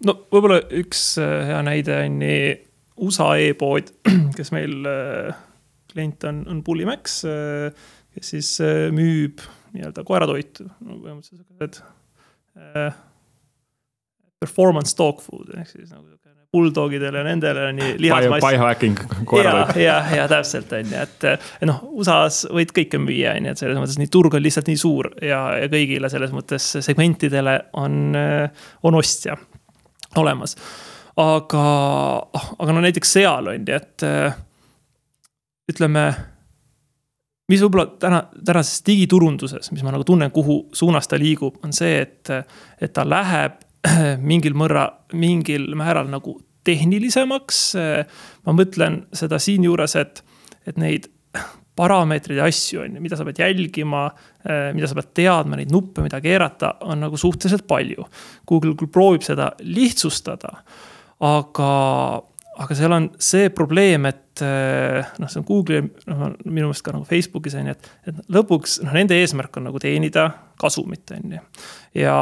no võib-olla üks hea näide on nii USA e-pood, kes meil klient on, on Bullimax, kes siis müüb nii-öelda koeratoitu no,, põhimõtteliselt siukesed Äh, performance dog food ehk siis nagu niisugune bulldogidele ja nendele nii lihasmass. Biohacking koerad. ja, ja, ja täpselt on ju, et noh, USA-s võid kõike müüa, on ju, et selles mõttes nii turg on lihtsalt nii suur ja, ja kõigile selles mõttes segmentidele on, on ostja olemas. aga, aga no näiteks seal on ju, et ütleme mis võib-olla täna, tänases digiturunduses, mis ma nagu tunnen, kuhu suunas ta liigub, on see, et, et ta läheb mingil mõrra, mingil määral nagu tehnilisemaks. ma mõtlen seda siinjuures, et, et neid parameetreid ja asju on ju, mida sa pead jälgima, mida sa pead teadma, neid nuppe, mida keerata, on nagu suhteliselt palju. Google küll proovib seda lihtsustada, aga, aga seal on see probleem, et eh, noh, see on Google'i, noh minu meelest ka nagu Facebookis on ju, et, et lõpuks noh, nende eesmärk on nagu teenida kasumit, on ju. ja,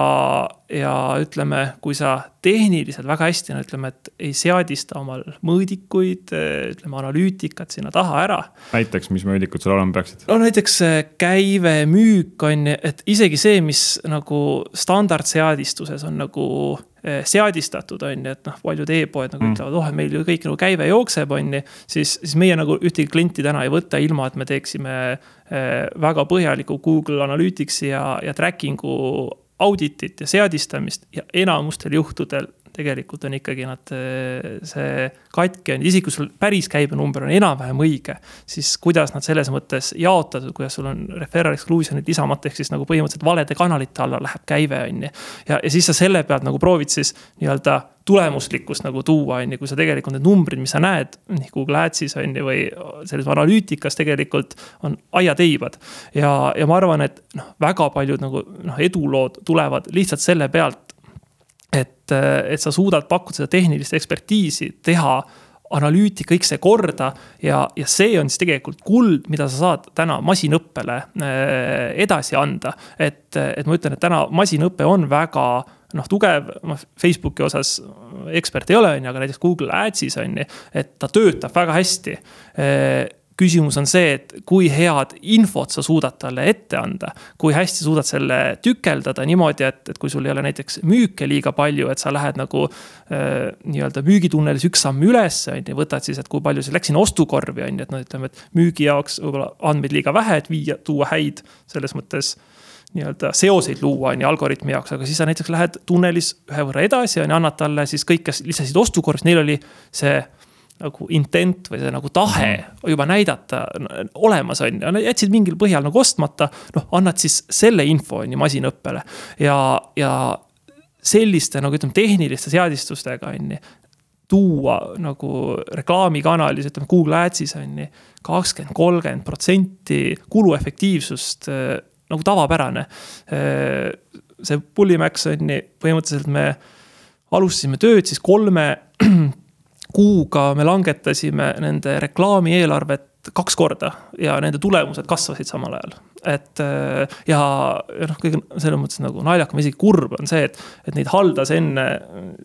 ja ütleme, kui sa tehniliselt väga hästi, no ütleme, et ei seadista omal mõõdikuid, ütleme analüütikat sinna taha ära. näiteks, mis mõõdikud seal olema peaksid? no näiteks käive, müük on ju, et isegi see, mis nagu standardseadistuses on nagu eh, seadistatud, on ju, et noh, paljud e-poed nagu mm. ütlevad, oh, meil ju kõik nagu käive jookseb, on ju. siis, siis meie nagu ühtegi klienti täna ei võta, ilma et me teeksime eh, väga põhjalikku Google Analyticsi ja, ja tracking'u auditit ja seadistamist ja enamustel juhtudel tegelikult on ikkagi nad, eh, see katki on, isegi kui sul päris käibenumber on enam-vähem õige. siis kuidas nad selles mõttes jaotatud, kuidas sul on referral exclusion'id lisamata, ehk siis nagu põhimõtteliselt valede kanalite alla läheb käive, on ju. ja, ja siis sa selle pealt nagu proovid siis nii-öelda tulemuslikkust nagu tuua, on ju, kui sa tegelikult need numbrid, mis sa näed nii Google Ads'is on ju, või selles analüütikas tegelikult on aiateibad. ja, ja ma arvan, et noh, väga paljud nagu noh, edulood tulevad lihtsalt selle pealt, et, et sa suudad pakkuda seda tehnilist ekspertiisi, teha analüütika, kõik see korda ja, ja see on siis tegelikult kuld, mida sa saad täna masinõppele äh, edasi anda. et, et ma ütlen, et täna masinõpe on väga noh, tugev, noh Facebooki osas ekspert ei ole, on ju, aga näiteks Google Ads'is on ju, et ta töötab väga hästi äh, küsimus on see, et kui head infot sa suudad talle ette anda. kui hästi suudad selle tükeldada niimoodi, et, et kui sul ei ole näiteks müüke liiga palju, et sa lähed nagu äh, nii-öelda müügitunnelis üks samm üles, on ju, võtad siis, et kui palju see läks sinna ostukorvi, on ju, et noh, ütleme, et müügi jaoks võib-olla andmeid liiga vähe, et viia, tuua häid selles mõttes nii-öelda seoseid luua, on ju, algoritmi jaoks, aga siis sa näiteks lähed tunnelis ühe võrra edasi, on ju, annad talle siis kõik, kes lisasid ostukorvis, neil oli see nagu intent või see nagu tahe juba näidata olemas on ju, jätsid mingil põhjal nagu ostmata. noh, annad siis selle info on ju masinõppele ja, ja selliste nagu ütleme tehniliste seadistustega on ju tuua nagu reklaamikanalis, ütleme Google Ads'is on ju, kakskümmend, kolmkümmend protsenti kuluefektiivsust äh, nagu tavapärane. Äh, see Pullimax on ju, põhimõtteliselt me alustasime tööd siis kolme kuuga me langetasime nende reklaamieelarvet kaks korda ja nende tulemused kasvasid samal ajal. et äh, ja, noh, kõige selles mõttes nagu naljakam, isegi kurb on see, et, et neid haldas enne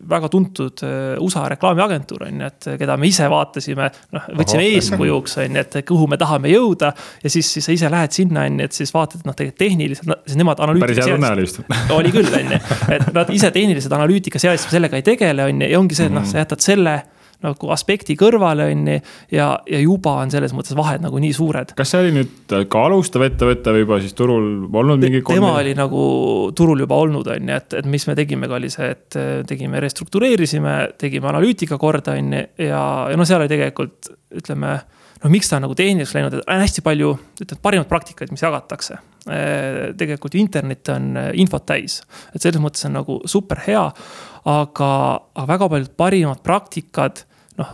väga tuntud äh, USA reklaamiagentuur on ju, et keda me ise vaatasime. noh, võtsime eeskujuks on ju, et kuhu me tahame jõuda ja siis, siis sa ise lähed sinna on ju, et siis vaatad, noh, tegelikult tehniliselt, siis nemad. päris hea tunne oli vist. oli küll, on ju, et nad ise tehniliselt analüütika seadistamisega sellega ei tegele, on ju, ja ongi see, et noh, sa jätad selle nagu aspekti kõrvale, on ju. ja, ja juba on selles mõttes vahed nagu nii suured. kas see oli nüüd ka alustav ettevõte või juba siis turul olnud mingi? tema oli nagu turul juba olnud, on ju, et, et mis me tegime ka oli see, et äh, tegime, restruktureerisime, tegime analüütika korda, on ju, ja, ja noh, seal oli tegelikult ütleme noh, miks ta on nagu tehniliseks läinud, et on hästi palju, ütleme, parimaid praktikaid, mis jagatakse. Äh, tegelikult internet on äh, infot täis, et selles mõttes on nagu super hea. aga, aga väga paljud parimad praktikad noh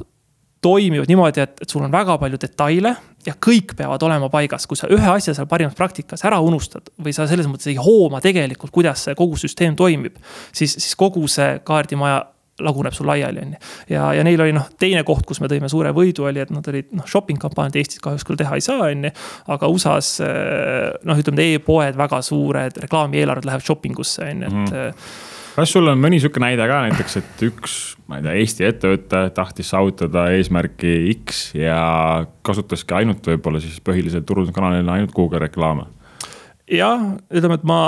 toimivad niimoodi, et, et sul on väga palju detaile ja kõik peavad olema paigas, kui sa ühe asja seal parimas praktikas ära unustad või sa selles mõttes ei hooma tegelikult, kuidas see kogu süsteem toimib. siis, siis kogu see kaardimaja laguneb sul laiali, on ju. ja, ja neil oli noh, teine koht, kus me tõime suure võidu, oli, et nad olid noh, shopping kampaaniad Eestis kahjuks küll teha ei saa, on ju. aga USA-s noh, ütleme e-poed väga suured, reklaamieelarved lähevad shopping usse, on ju, et mm kas sul on mõni sihuke näide ka näiteks, et üks, ma ei tea, Eesti ettevõte tahtis saavutada eesmärki X ja kasutaski ainult võib-olla siis põhilisel turunduskanalil ainult Google reklaame? jah, ütleme, et ma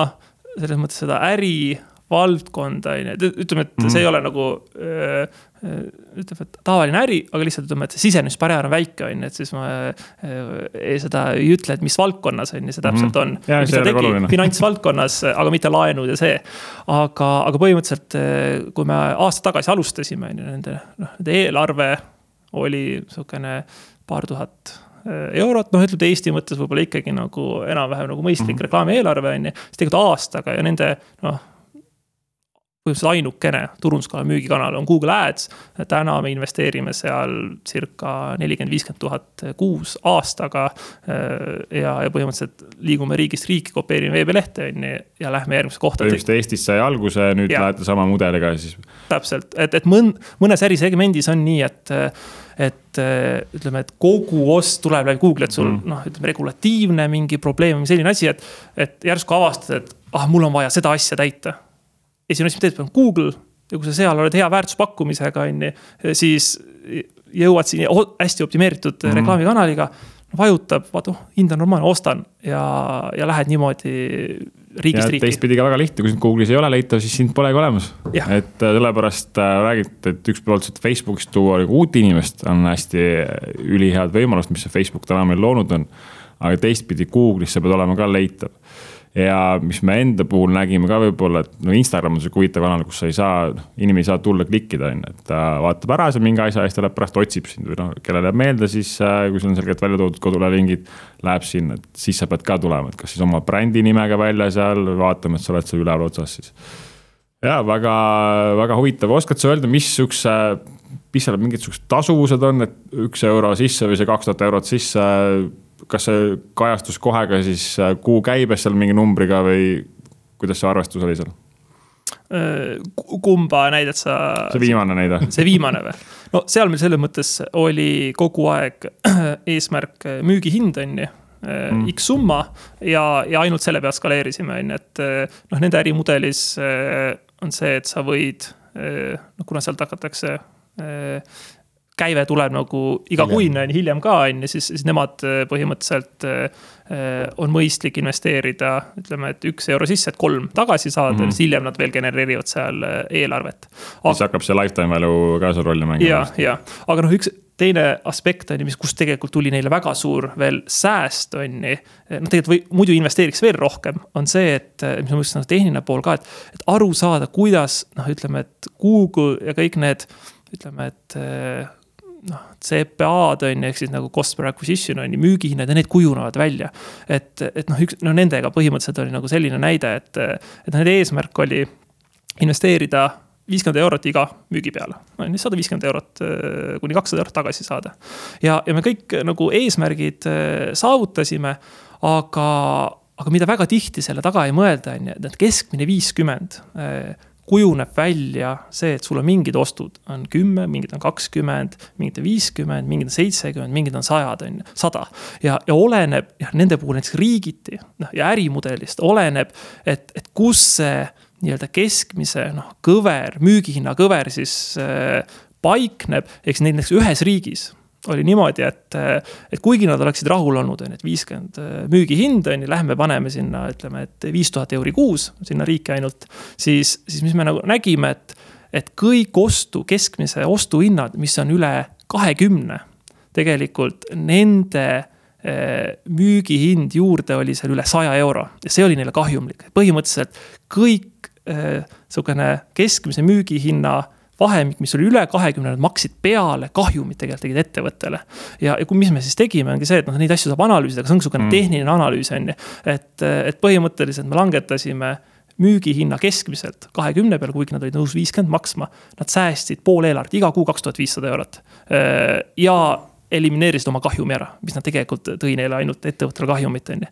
selles mõttes seda äri valdkonda, on ju, ütleme, et mm. see ei ole nagu öö, ütleb, et tavaline äri, aga lihtsalt ütleme, et see sisenemisbarjäär on väike, on ju, et siis ma äh, seda ei ütle, et mis valdkonnas on ju see täpselt on mm. -hmm. finantsvaldkonnas, aga mitte laenud ja see. aga, aga põhimõtteliselt, kui me aasta tagasi alustasime, on ju, nende, noh, nende eelarve oli sihukene paar tuhat eurot, noh, ütleme Eesti mõttes võib-olla ikkagi nagu enam-vähem nagu mõistlik mm -hmm. reklaamieelarve on ju. siis tegelikult aastaga ja nende noh põhimõtteliselt ainukene turunduskanal, müügikanal on Google Ads. täna me investeerime seal circa nelikümmend, viiskümmend tuhat kuus aastaga. ja, ja põhimõtteliselt liigume riigist riiki, kopeerime veebilehte, on ju, ja lähme järgmisse kohta. põhimõtteliselt Eestis sai alguse, nüüd ja. lähete sama mudeliga siis. täpselt, et, et mõn-, mõnes ärisegmendis on nii, et et ütleme, et kogu ost tuleb läbi Google, et sul mm. noh, ütleme regulatiivne mingi probleem või selline asi, et. et järsku avastad, et ah, mul on vaja seda asja täita esimene asi, mida teed, on Google ja kui sa seal oled hea väärtuspakkumisega, on ju, siis jõuad siin hästi optimeeritud mm -hmm. reklaamikanaliga. vajutab, vaata, oh, hind on normaalne, ostan ja, ja lähed niimoodi riigist riiki. teistpidi ka väga lihtne, kui sind Google'is ei ole leitav, siis sind polegi olemas. et äh, sellepärast äh, räägiti, et üks pool, et Facebookist tuua nagu uut inimest on hästi ülihead võimalust, mis see Facebook täna meil loonud on. aga teistpidi Google'is sa pead olema ka leitav ja mis me enda puhul nägime ka võib-olla, et no Instagram on sihuke huvitav kanal, kus sa ei saa, inimene ei saa tulla klikkida, on ju, et ta vaatab ära seal mingi asja ja siis ta läheb pärast otsib sind või noh, kellele jääb meelde, siis äh, kui sul on selgelt välja toodud kodulehekingid, läheb sinna, et siis sa pead ka tulema, et kas siis oma brändi nimega välja seal, vaatama, et sa oled seal üleval otsas siis. ja väga, väga huvitav, oskad sa öelda, mis siukse mis seal mingisugused tasuvused on, et üks euro sisse või see kaks tuhat eurot sisse kas see kajastus kohe ka siis äh, kuu käibes seal mingi numbriga või kuidas see arvestus oli seal? Äh, kumba näidet sa? see viimane näide. see viimane või? no seal meil selles mõttes oli kogu aeg eesmärk äh, müügihind on ju mm. X summa ja, ja ainult selle pealt skaleerisime, on ju, et noh, nende ärimudelis on see, et sa võid, noh, kuna sealt hakatakse käive tuleb nagu igakuine on ju, hiljem ka on ju, siis, siis nemad äh, põhimõtteliselt äh, äh, on mõistlik investeerida, ütleme, et üks euro sisse, et kolm tagasi saada mm, -hmm. siis hiljem nad veel genereerivad seal eelarvet. siis hakkab see lifetime value ka seal rolli mängima. ja, ja, aga noh, üks teine aspekt on ju, mis, kus tegelikult tuli neile väga suur veel sääst, on ju. noh, tegelikult või muidu investeeriks veel rohkem, on see, et mis ma mõtlesin, tehniline pool ka, et, et aru saada, kuidas noh, ütleme, et Google ja kõik need ütleme, et noh, CPA-d on ju, ehk siis nagu cost per acquisition on ju, müügihinnad ja need kujunevad välja. et, et noh, üks, no nendega põhimõtteliselt oli nagu selline näide, et, et nende eesmärk oli investeerida viiskümmend eurot iga müügi peale, on ju, sada viiskümmend eurot äh, kuni kakssada eurot tagasi saada. ja, ja me kõik nagu eesmärgid äh, saavutasime, aga, aga mida väga tihti selle taga ei mõelda, on ju, et keskmine viiskümmend äh, kujuneb välja see, et sul on mingid ostud, on kümme, mingid on kakskümmend, mingid on viiskümmend, mingid on seitsekümmend, mingid on sajad, on ju, sada. ja, ja oleneb, jah, nende puhul näiteks riigiti, noh ja ärimudelist oleneb, et, et kus see nii-öelda keskmise noh, kõver, müügihinna kõver siis äh, paikneb, eks näiteks ühes riigis oli niimoodi, et, et kuigi nad oleksid rahul olnud, on ju, et viiskümmend äh, müügihind on ju, lähme paneme sinna, ütleme, et viis tuhat euri kuus sinna riiki ainult. siis, siis mis me nagu nägime, et, et kõik ostu, keskmise ostuhinnad, mis on üle kahekümne, tegelikult nende äh, müügihind juurde oli seal üle saja euro ja see oli neile kahjumlik. põhimõtteliselt kõik äh, sihukene keskmise müügihinna vahemik, mis oli üle kahekümne, nad maksid peale kahjumit tegelikult tegid ettevõttele. ja, ja kui, mis me siis tegime, ongi see, et noh, neid asju saab analüüsida, aga see on niisugune mm. tehniline analüüs, on ju. et, et põhimõtteliselt me langetasime müügihinna keskmiselt kahekümne peale, kuigi nad olid nõus viiskümmend maksma. Nad säästsid pool eelarvet, iga kuu kaks tuhat viissada eurot. ja elimineerisid oma kahjumi ära, mis nad tegelikult tõi neile ainult ettevõttele kahjumit, on ju.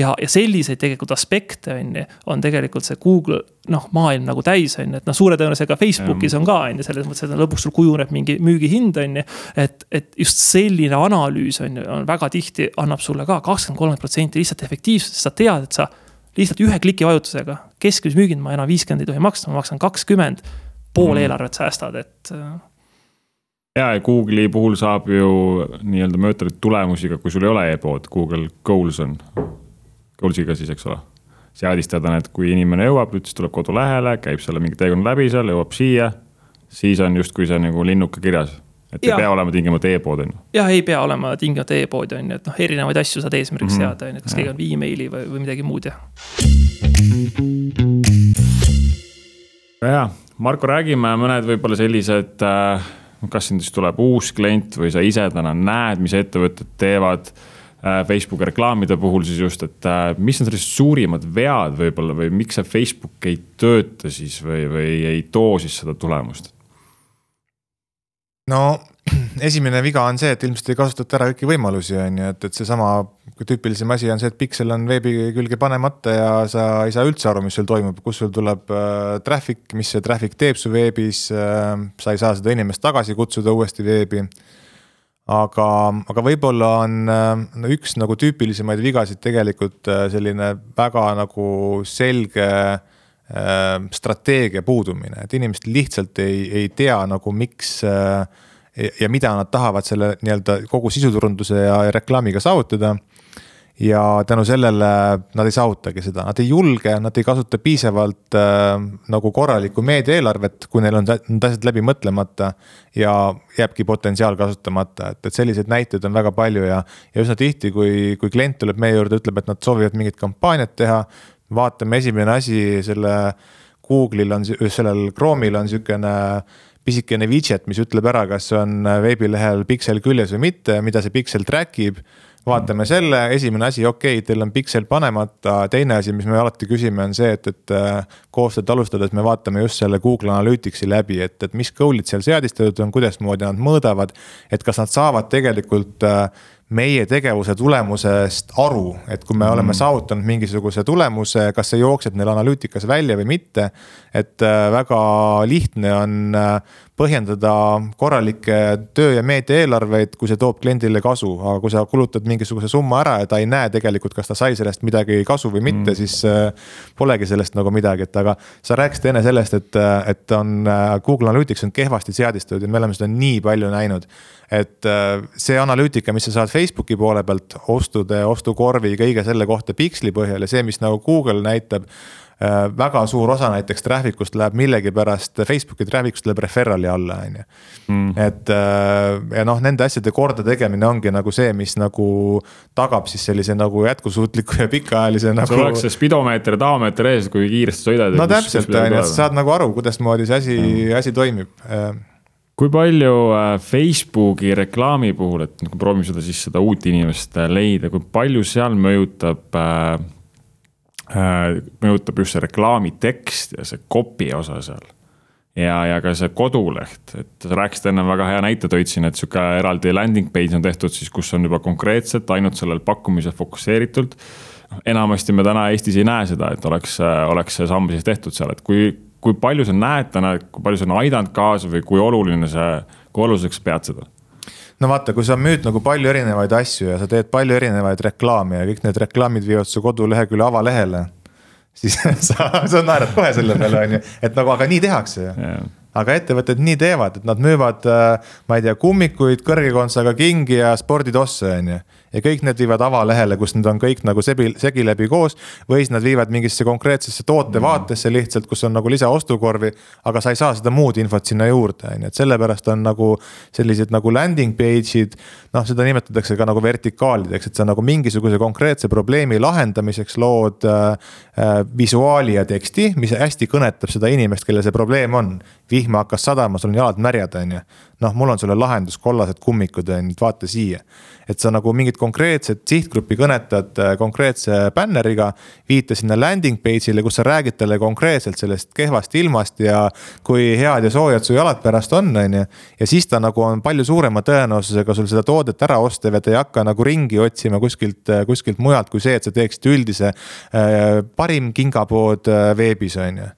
ja, ja selliseid tegelikult aspekte, on ju, on tegelikult see Google noh, maailm nagu täis, on ju, et noh, suure tõenäosusega Facebookis on ka, on ju, selles mõttes, et lõpuks sul kujuneb mingi müügihind, on ju. et, et just selline analüüs on ju, on väga tihti annab sulle ka kakskümmend, kolmkümmend protsenti lihtsalt efektiivsust, sa tead, et sa lihtsalt ühe kliki vajutusega, keskmise müügind ma enam viiskümmend ei tohi maksta, ma maksan kakskümmend, pool mm. eelarvet säästad, et ja, ja Google'i puhul saab ju nii-öelda mõõta tulemusi ka, kui sul ei ole e-pood, Google Goals on. Goals'iga siis, eks ole. seadistada need, kui inimene jõuab, nüüd siis tuleb kodulehele, käib selle mingi teekonna läbi seal, jõuab siia. siis on justkui see nagu linnuke kirjas et ja. ei pea olema tingimata e-pood, on ju. jah, ei pea olema tingimata e-pood, on ju, et noh, erinevaid asju saad eesmärgiks mm -hmm. seada, on ju, kas keegi on emaili või, või midagi muud, ja, Marko, räägime mõned võib-olla sellised äh, kas sind siis tuleb uus klient või sa ise täna näed, mis ettevõtted teevad äh, Facebooki reklaamide puhul siis just, et äh, mis on sellised suurimad vead võib-olla või miks see Facebook ei tööta siis või, või ei too siis seda tulemust? no esimene viga on see, et ilmselt ei kasutata ära kõiki võimalusi, on ju, et, et seesama tüüpilisem asi on see, et piksel on veebi külge panemata ja sa ei saa üldse aru, mis sul toimub, kus sul tuleb äh, traffic, mis see traffic teeb su veebis äh,. sa ei saa seda inimest tagasi kutsuda uuesti veebi. aga, aga võib-olla on äh, üks nagu tüüpilisemaid vigasid tegelikult äh, selline väga nagu selge äh, strateegia puudumine, et inimesed lihtsalt ei, ei tea nagu miks ja mida nad tahavad selle nii-öelda kogu sisuturunduse ja reklaamiga saavutada. Ja tänu sellele nad ei saavutagi seda, nad ei julge, nad ei kasuta piisavalt äh, nagu korralikku meediaeelarvet, kui neil on need asjad läbi mõtlemata. ja jääbki potentsiaal kasutamata, et, et selliseid näiteid on väga palju ja, ja üsna tihti, kui, kui klient tuleb meie juurde, ütleb, et nad soovivad mingit kampaaniat teha. vaatame, esimene asi selle Google'il on, sellel Chrome'il on sihukene pisikene widget, mis ütleb ära, kas on veebilehel piksel küljes või mitte, mida see piksel track ib. Vaatame selle, esimene asi, okei okay,, teil on piksel panemata, teine asi, mis me alati küsime, on see, et, et äh, koostööd alustades me vaatame just selle Google Analyticsi läbi, et, et mis goal'id seal seadistatud on, kuidasmoodi nad mõõdavad. et kas nad saavad tegelikult äh, meie tegevuse tulemusest aru, et kui me mm. oleme saavutanud mingisuguse tulemuse, kas see jookseb neil analüütikas välja või mitte. et äh, väga lihtne on põhjendada korralikke töö ja meediaeelarveid, kui see toob kliendile kasu, aga kui sa kulutad mingisuguse summa ära ja ta ei näe tegelikult, kas ta sai sellest midagi kasu või mitte mm., siis äh, polegi sellest nagu midagi, et aga. sa rääkisid enne sellest, et, et on Google Analytics on kehvasti seadistatud ja me oleme seda nii palju näinud et äh, see analüütika, mis sa saad Facebooki poole pealt, ostude, ostukorvi, kõige selle kohta piksli põhjal ja see, mis nagu Google näitab äh, väga suur osa näiteks traffic ust läheb millegipärast, Facebooki traffic ust läheb referral'i alla, on ju. Mm. et äh, ja noh, nende asjade korda tegemine ongi nagu see, mis nagu tagab siis sellise nagu jätkusuutliku ja pikaajalise nagu. sul oleks see spidomeeter ja tahomeeter ees, kui kiiresti sõidad. no täpselt, on ju, et sa saad nagu aru, kuidasmoodi see asi, asi toimib kui palju äh, Facebooki reklaami puhul, et nagu proovime seda siis seda uut inimest äh, leida, kui palju seal mõjutab äh,, äh, mõjutab just see reklaami tekst ja see copy osa seal ja, ja ka see koduleht, et sa rääkisid enne väga hea näite tõid siin, et sihuke eraldi landing page on tehtud siis, kus on juba konkreetselt ainult sellel pakkumisel fokusseeritud. enamasti me täna Eestis ei näe seda, et oleks, oleks see samm siis tehtud seal, et kui, kui palju sa näed täna, kui palju see on aidanud kaasa või kui oluline see, kui oluliseks pead seda? No vaata, kui sa müüd nagu palju erinevaid asju ja sa teed palju erinevaid reklaame ja kõik need reklaamid viivad su kodulehekülje avalehele siis sa, sa naerad kohe selle peale, on ju, et nagu, aga nii tehakse ju. Yeah. aga ettevõtted nii teevad, et nad müüvad, äh, ma ei tea, kummikuid, kõrge kontsaga kingi ja sporditosse, on ju ja kõik need viivad avalehele, kus need on kõik nagu sebi, segi läbi koos. või siis nad viivad mingisse konkreetsesse tootevaatesse lihtsalt, kus on nagu lisaostukorvi. aga sa ei saa seda muud infot sinna juurde, on ju, et sellepärast on nagu sellised nagu landing page'id. noh, seda nimetatakse ka nagu vertikaalideks, et sa nagu mingisuguse konkreetse probleemi lahendamiseks lood äh, äh, visuaali ja teksti, mis hästi kõnetab seda inimest, kellel see probleem on. vihma hakkas sadama, sul on jalad märjad, on ju. noh, mul on sulle lahendus, kollased kummikud on ju, vaata siia et sa nagu mingit konkreetset sihtgruppi kõnetad äh, konkreetse bänneriga. viita sinna landing page'ile, kus sa räägid talle konkreetselt sellest kehvast ilmast ja kui head ja soojad su jalad pärast on, on ju. ja siis ta nagu on palju suurema tõenäosusega sul seda toodet ära ostev ja ta ei hakka nagu ringi otsima kuskilt, äh, kuskilt mujalt, kui see, et sa teeksid üldise äh, parim kingapood veebis, on ju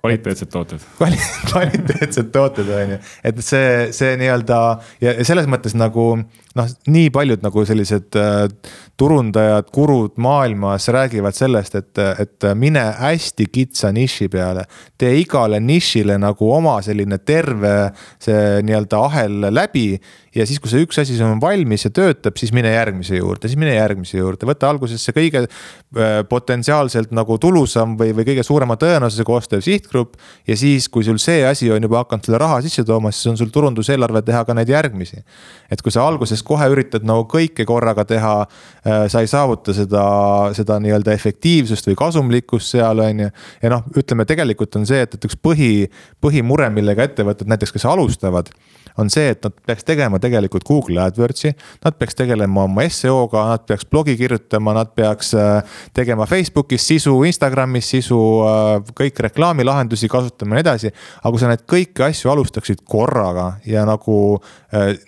kvaliteetsed tooted Kvali. kvaliteetsed tooted, on ju, et see, see nii-öelda ja selles mõttes nagu noh, nii paljud nagu sellised äh, turundajad, gurud maailmas räägivad sellest, et, et mine hästi kitsa niši peale. tee igale nišile nagu oma selline terve see nii-öelda ahel läbi ja siis, kui see üks asi on valmis ja töötab, siis mine järgmise juurde, siis mine järgmise juurde, võta alguses see kõige äh, potentsiaalselt nagu tulusam või, või kõige suurema tõenäosusega ostev sihtgrupp. ja siis, kui sul see asi on juba hakanud selle raha sisse tooma, siis on sul turunduseelarve teha ka neid järgmisi. et kui sa alguses kohe üritad nagu kõike korraga teha, äh, sa ei saavuta seda, seda nii-öelda efektiivsust või kasumlikkust seal on ju. ja noh, ütleme tegelikult on see, et, et üks põhi, põhimure, millega ettevõtted näiteks, kes alustavad on see, et nad peaks tegema tegelikult Google AdWordsi. Nad peaks tegelema oma seo-ga, nad peaks blogi kirjutama, nad peaks äh, tegema Facebookis sisu, Instagramis sisu, äh, kõik reklaamilahendusi kasutama ja nii edasi. aga kui sa neid kõiki asju alustaksid korraga ja nagu,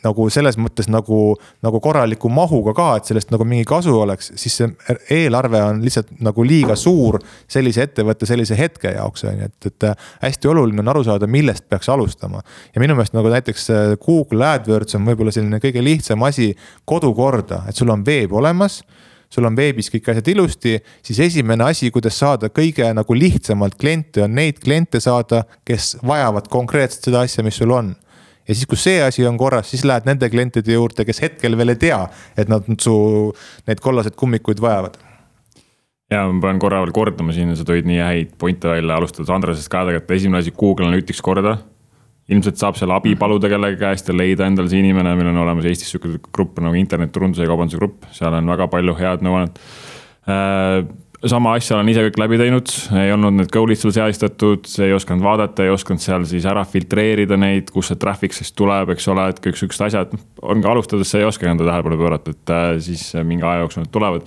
nagu selles mõttes nagu, nagu korraliku mahuga ka, et sellest nagu mingi kasu oleks, siis see eelarve on lihtsalt nagu liiga suur sellise ettevõtte sellise hetke jaoks on ju, et, et hästi oluline on aru saada, millest peaks alustama. ja minu meelest nagu näiteks Google AdWords on võib-olla selline kõige lihtsam asi kodukorda, et sul on veeb olemas sul on veebis kõik asjad ilusti, siis esimene asi, kuidas saada kõige nagu lihtsamalt kliente, on neid kliente saada, kes vajavad konkreetselt seda asja, mis sul on. Ja siis, kui see asi on korras, siis lähed nende klientide juurde, kes hetkel veel ei tea, et nad su neid kollaseid kummikuid vajavad. Ja ma pean korra veel kordama siin, sa tõid nii häid pointe välja, alustades Andresest ka tegelikult, esimene asi Google'ile ütleks korda. Ilmselt saab seal abi paluda kellegi käest ja leida endale see inimene, meil on olemas Eestis sihuke grupp nagu internetiturunduse ja kaubanduse grupp, seal on väga palju head nõuannet. Äh, sama asja olen ise kõik läbi teinud, ei olnud need goal'id seal seadistatud, ei osanud vaadata, ei osanud seal siis ära filtreerida neid, kust see traffic siis tuleb, eks ole, et kõik siuksed asjad. on ka alustades, sa ei oska enda tähelepanu pöörata, et äh, siis mingi aja jooksul need tulevad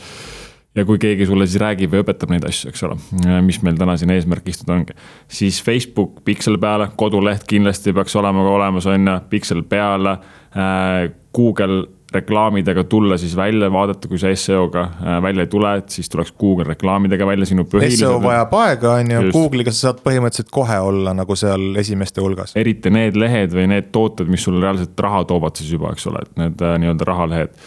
ja kui keegi sulle siis räägib ja õpetab neid asju, eks ole, mis meil täna siin eesmärk istuda ongi. siis Facebook piksel peale, koduleht kindlasti peaks olema ka olemas, on ju, piksel peale äh,. Google reklaamidega tulla siis välja, vaadata, kui sa seo-ga äh, välja ei tule, et siis tuleks Google reklaamidega välja sinu põhilised. seo vajab aega, on ju, Google'iga sa saad põhimõtteliselt kohe olla nagu seal esimeste hulgas. eriti need lehed või need tooted, mis sulle reaalselt raha toovad siis juba, eks ole, et need äh, nii-öelda rahalehed.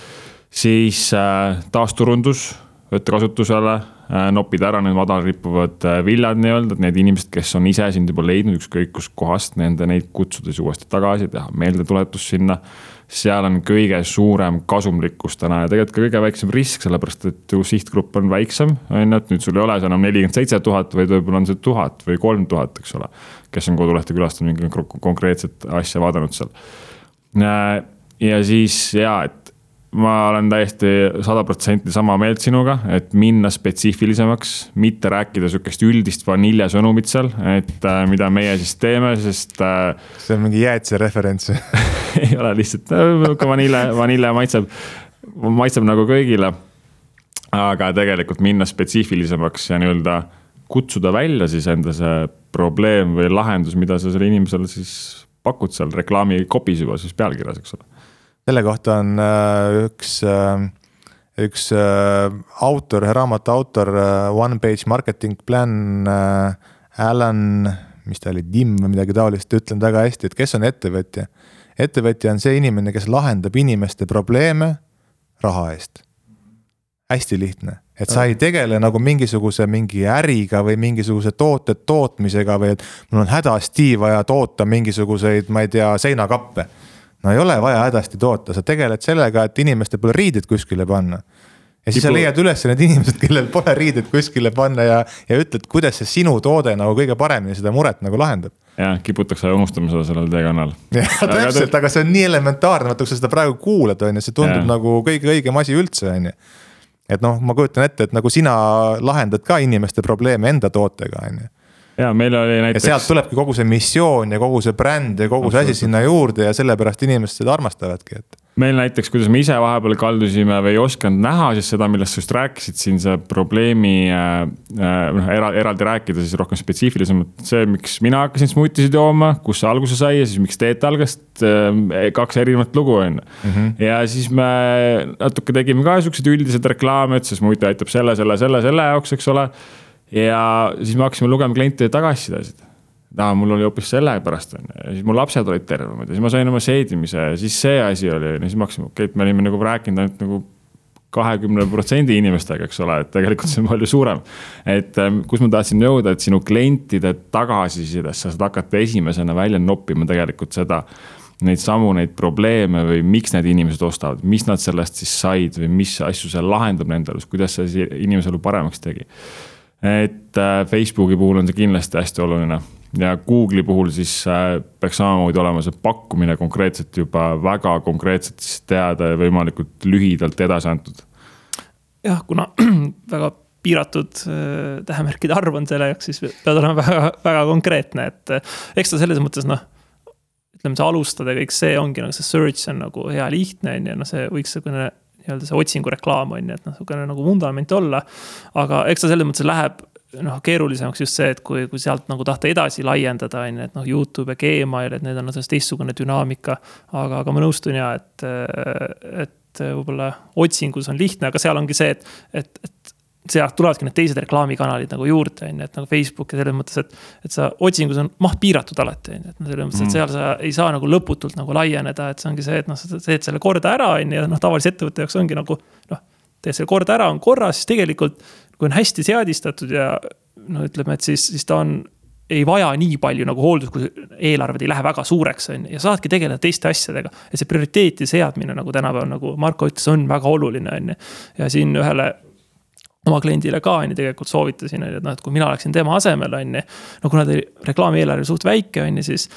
siis äh, taasturundus võtta kasutusele, noppida ära need madal rippuvad äh, viljad nii-öelda, et need inimesed, kes on ise sind juba leidnud ükskõik kuskohast, nende neid kutsuda siis uuesti tagasi, teha meeldetuletus sinna. seal on kõige suurem kasumlikkus täna ja tegelikult ka kõige väiksem risk, sellepärast et ju sihtgrupp on väiksem, on ju, et nüüd sul ei ole see enam nelikümmend seitse tuhat, vaid võib-olla on see tuhat või kolm tuhat, eks ole. kes on kodulehte külastanud, mingi konkreetset asja vaadanud seal. Äh, ja siis ja, et ma olen täiesti sada protsenti sama meelt sinuga, et minna spetsiifilisemaks, mitte rääkida sihukest üldist vaniljasõnumit seal, et äh, mida meie siis teeme, sest äh,. see on mingi jäätise referents ei ole lihtsalt äh,, vanilje, vanilje maitseb, maitseb nagu kõigile. aga tegelikult minna spetsiifilisemaks ja nii-öelda kutsuda välja siis enda see probleem või lahendus, mida sa sellele inimesele siis pakud seal reklaami kopis juba siis pealkirjas, eks ole selle kohta on äh, üks, äh, üks äh, autor, raamatu autor, One Page Marketing Plan, Alan, mis ta oli, Dim või midagi taolist, ütlen väga hästi, et kes on ettevõtja. ettevõtja on see inimene, kes lahendab inimeste probleeme raha eest. hästi lihtne, et sa ei tegele nagu mingisuguse mingi äriga või mingisuguse toote tootmisega või et mul on hädasti vaja toota mingisuguseid, ma ei tea, seinakappe no ei ole vaja hädasti toota, sa tegeled sellega, et inimestel pole riideid kuskile panna. ja siis Tipu... sa leiad üles need inimesed, kellel pole riideid kuskile panna ja, ja ütled, kuidas see sinu toode nagu kõige paremini seda muret nagu lahendab. jah, kiputakse unustama seda sellel teekonnal. jah, täpselt, aga see on nii elementaarne, vaata kui sa seda praegu kuulad, on ju, see tundub ja. nagu kõige õigem asi üldse, on ju et noh, ma kujutan ette, et nagu sina lahendad ka inimeste probleeme enda tootega, on ju ja meil oli näiteks. ja sealt tulebki kogu see missioon ja kogu see bränd ja kogu see asi sinna juurde ja sellepärast inimesed seda armastavadki, et. meil näiteks, kuidas me ise vahepeal kaldusime või ei osanud näha siis seda, millest sa just rääkisid siin, see probleemi äh, äh,. noh, eraldi rääkida siis rohkem spetsiifilisemalt, see, miks mina hakkasin smuutisid jooma, kust see alguse sai ja siis miks Teet algas äh,. kaks erinevat lugu on ju. Mhm. ja siis me natuke tegime ka siukseid üldiseid reklaame, et see smuuti aitab selle, selle, selle, selle jaoks, eks ole ja siis me hakkasime lugema klientide tagasisidesid. aa, mul oli hoopis sellepärast on ju, ja siis mu lapsed olid tervemad ja siis ma sain oma seedimise ja siis see asi oli, ja siis me hakkasime, okei okay,, et me olime nagu rääkinud ainult nagu kahekümne protsendi inimestega, eks ole, et tegelikult see on palju suurem. et ähm, kus ma tahtsin jõuda, et sinu klientide tagasisidest sa saad hakata esimesena välja noppima tegelikult seda neid samu, neid probleeme või miks need inimesed ostavad, mis nad sellest siis said või mis asju see lahendab nende elus, kuidas see inimese elu paremaks tegi et äh, Facebooki puhul on see kindlasti hästi oluline ja Google'i puhul siis äh, peaks samamoodi olema see pakkumine konkreetselt juba väga konkreetselt siis teada ja võimalikult lühidalt edasi antud. jah, kuna väga piiratud äh, tähemärkide arv on selle jaoks, siis pead olema väga, väga konkreetne, et eks ta selles mõttes noh ütleme, see alustada ja kõik see ongi nagu see search on nagu hea lihtne on ju, noh, see võiks niisugune nii-öelda see otsingureklaam on ju, et noh, niisugune nagu vundament olla. aga eks ta selles mõttes läheb noh, keerulisemaks just see, et kui, kui sealt nagu tahta edasi laiendada, on ju, et noh, Youtube ja Gmail, et need on selles teistsugune dünaamika. aga, aga ma nõustun ja, et, et võib-olla otsingus on lihtne, aga seal ongi see, et, et, et sealt tulevadki need teised reklaamikanalid nagu juurde, on ju, et nagu Facebook ja selles mõttes, et. et sa otsingus on maht piiratud alati, on ju, et noh, selles mõttes, et mm. seal sa ei saa nagu lõputult nagu laieneda, et see ongi see, et noh, sa teed selle korda ära, on ju, ja noh, tavalise ettevõtte jaoks ongi nagu. noh, teed selle korda ära, on korras, siis tegelikult kui on hästi seadistatud ja no ütleme, et siis, siis ta on ei vaja nii palju nagu hooldust, kui eelarved ei lähe väga suureks, on ju, ja saadki tegeleda teiste asjadega. et see prioriteeti seadmine nagu tänapäeval, nagu Marko ütles, on väga oluline, on ju. ja siin ühele oma kliendile ka on ju tegelikult soovitasin, on ju, et noh, et kui mina oleksin tema asemel, on ju. no kuna ta reklaamieelarve suht väike, on ju, siis,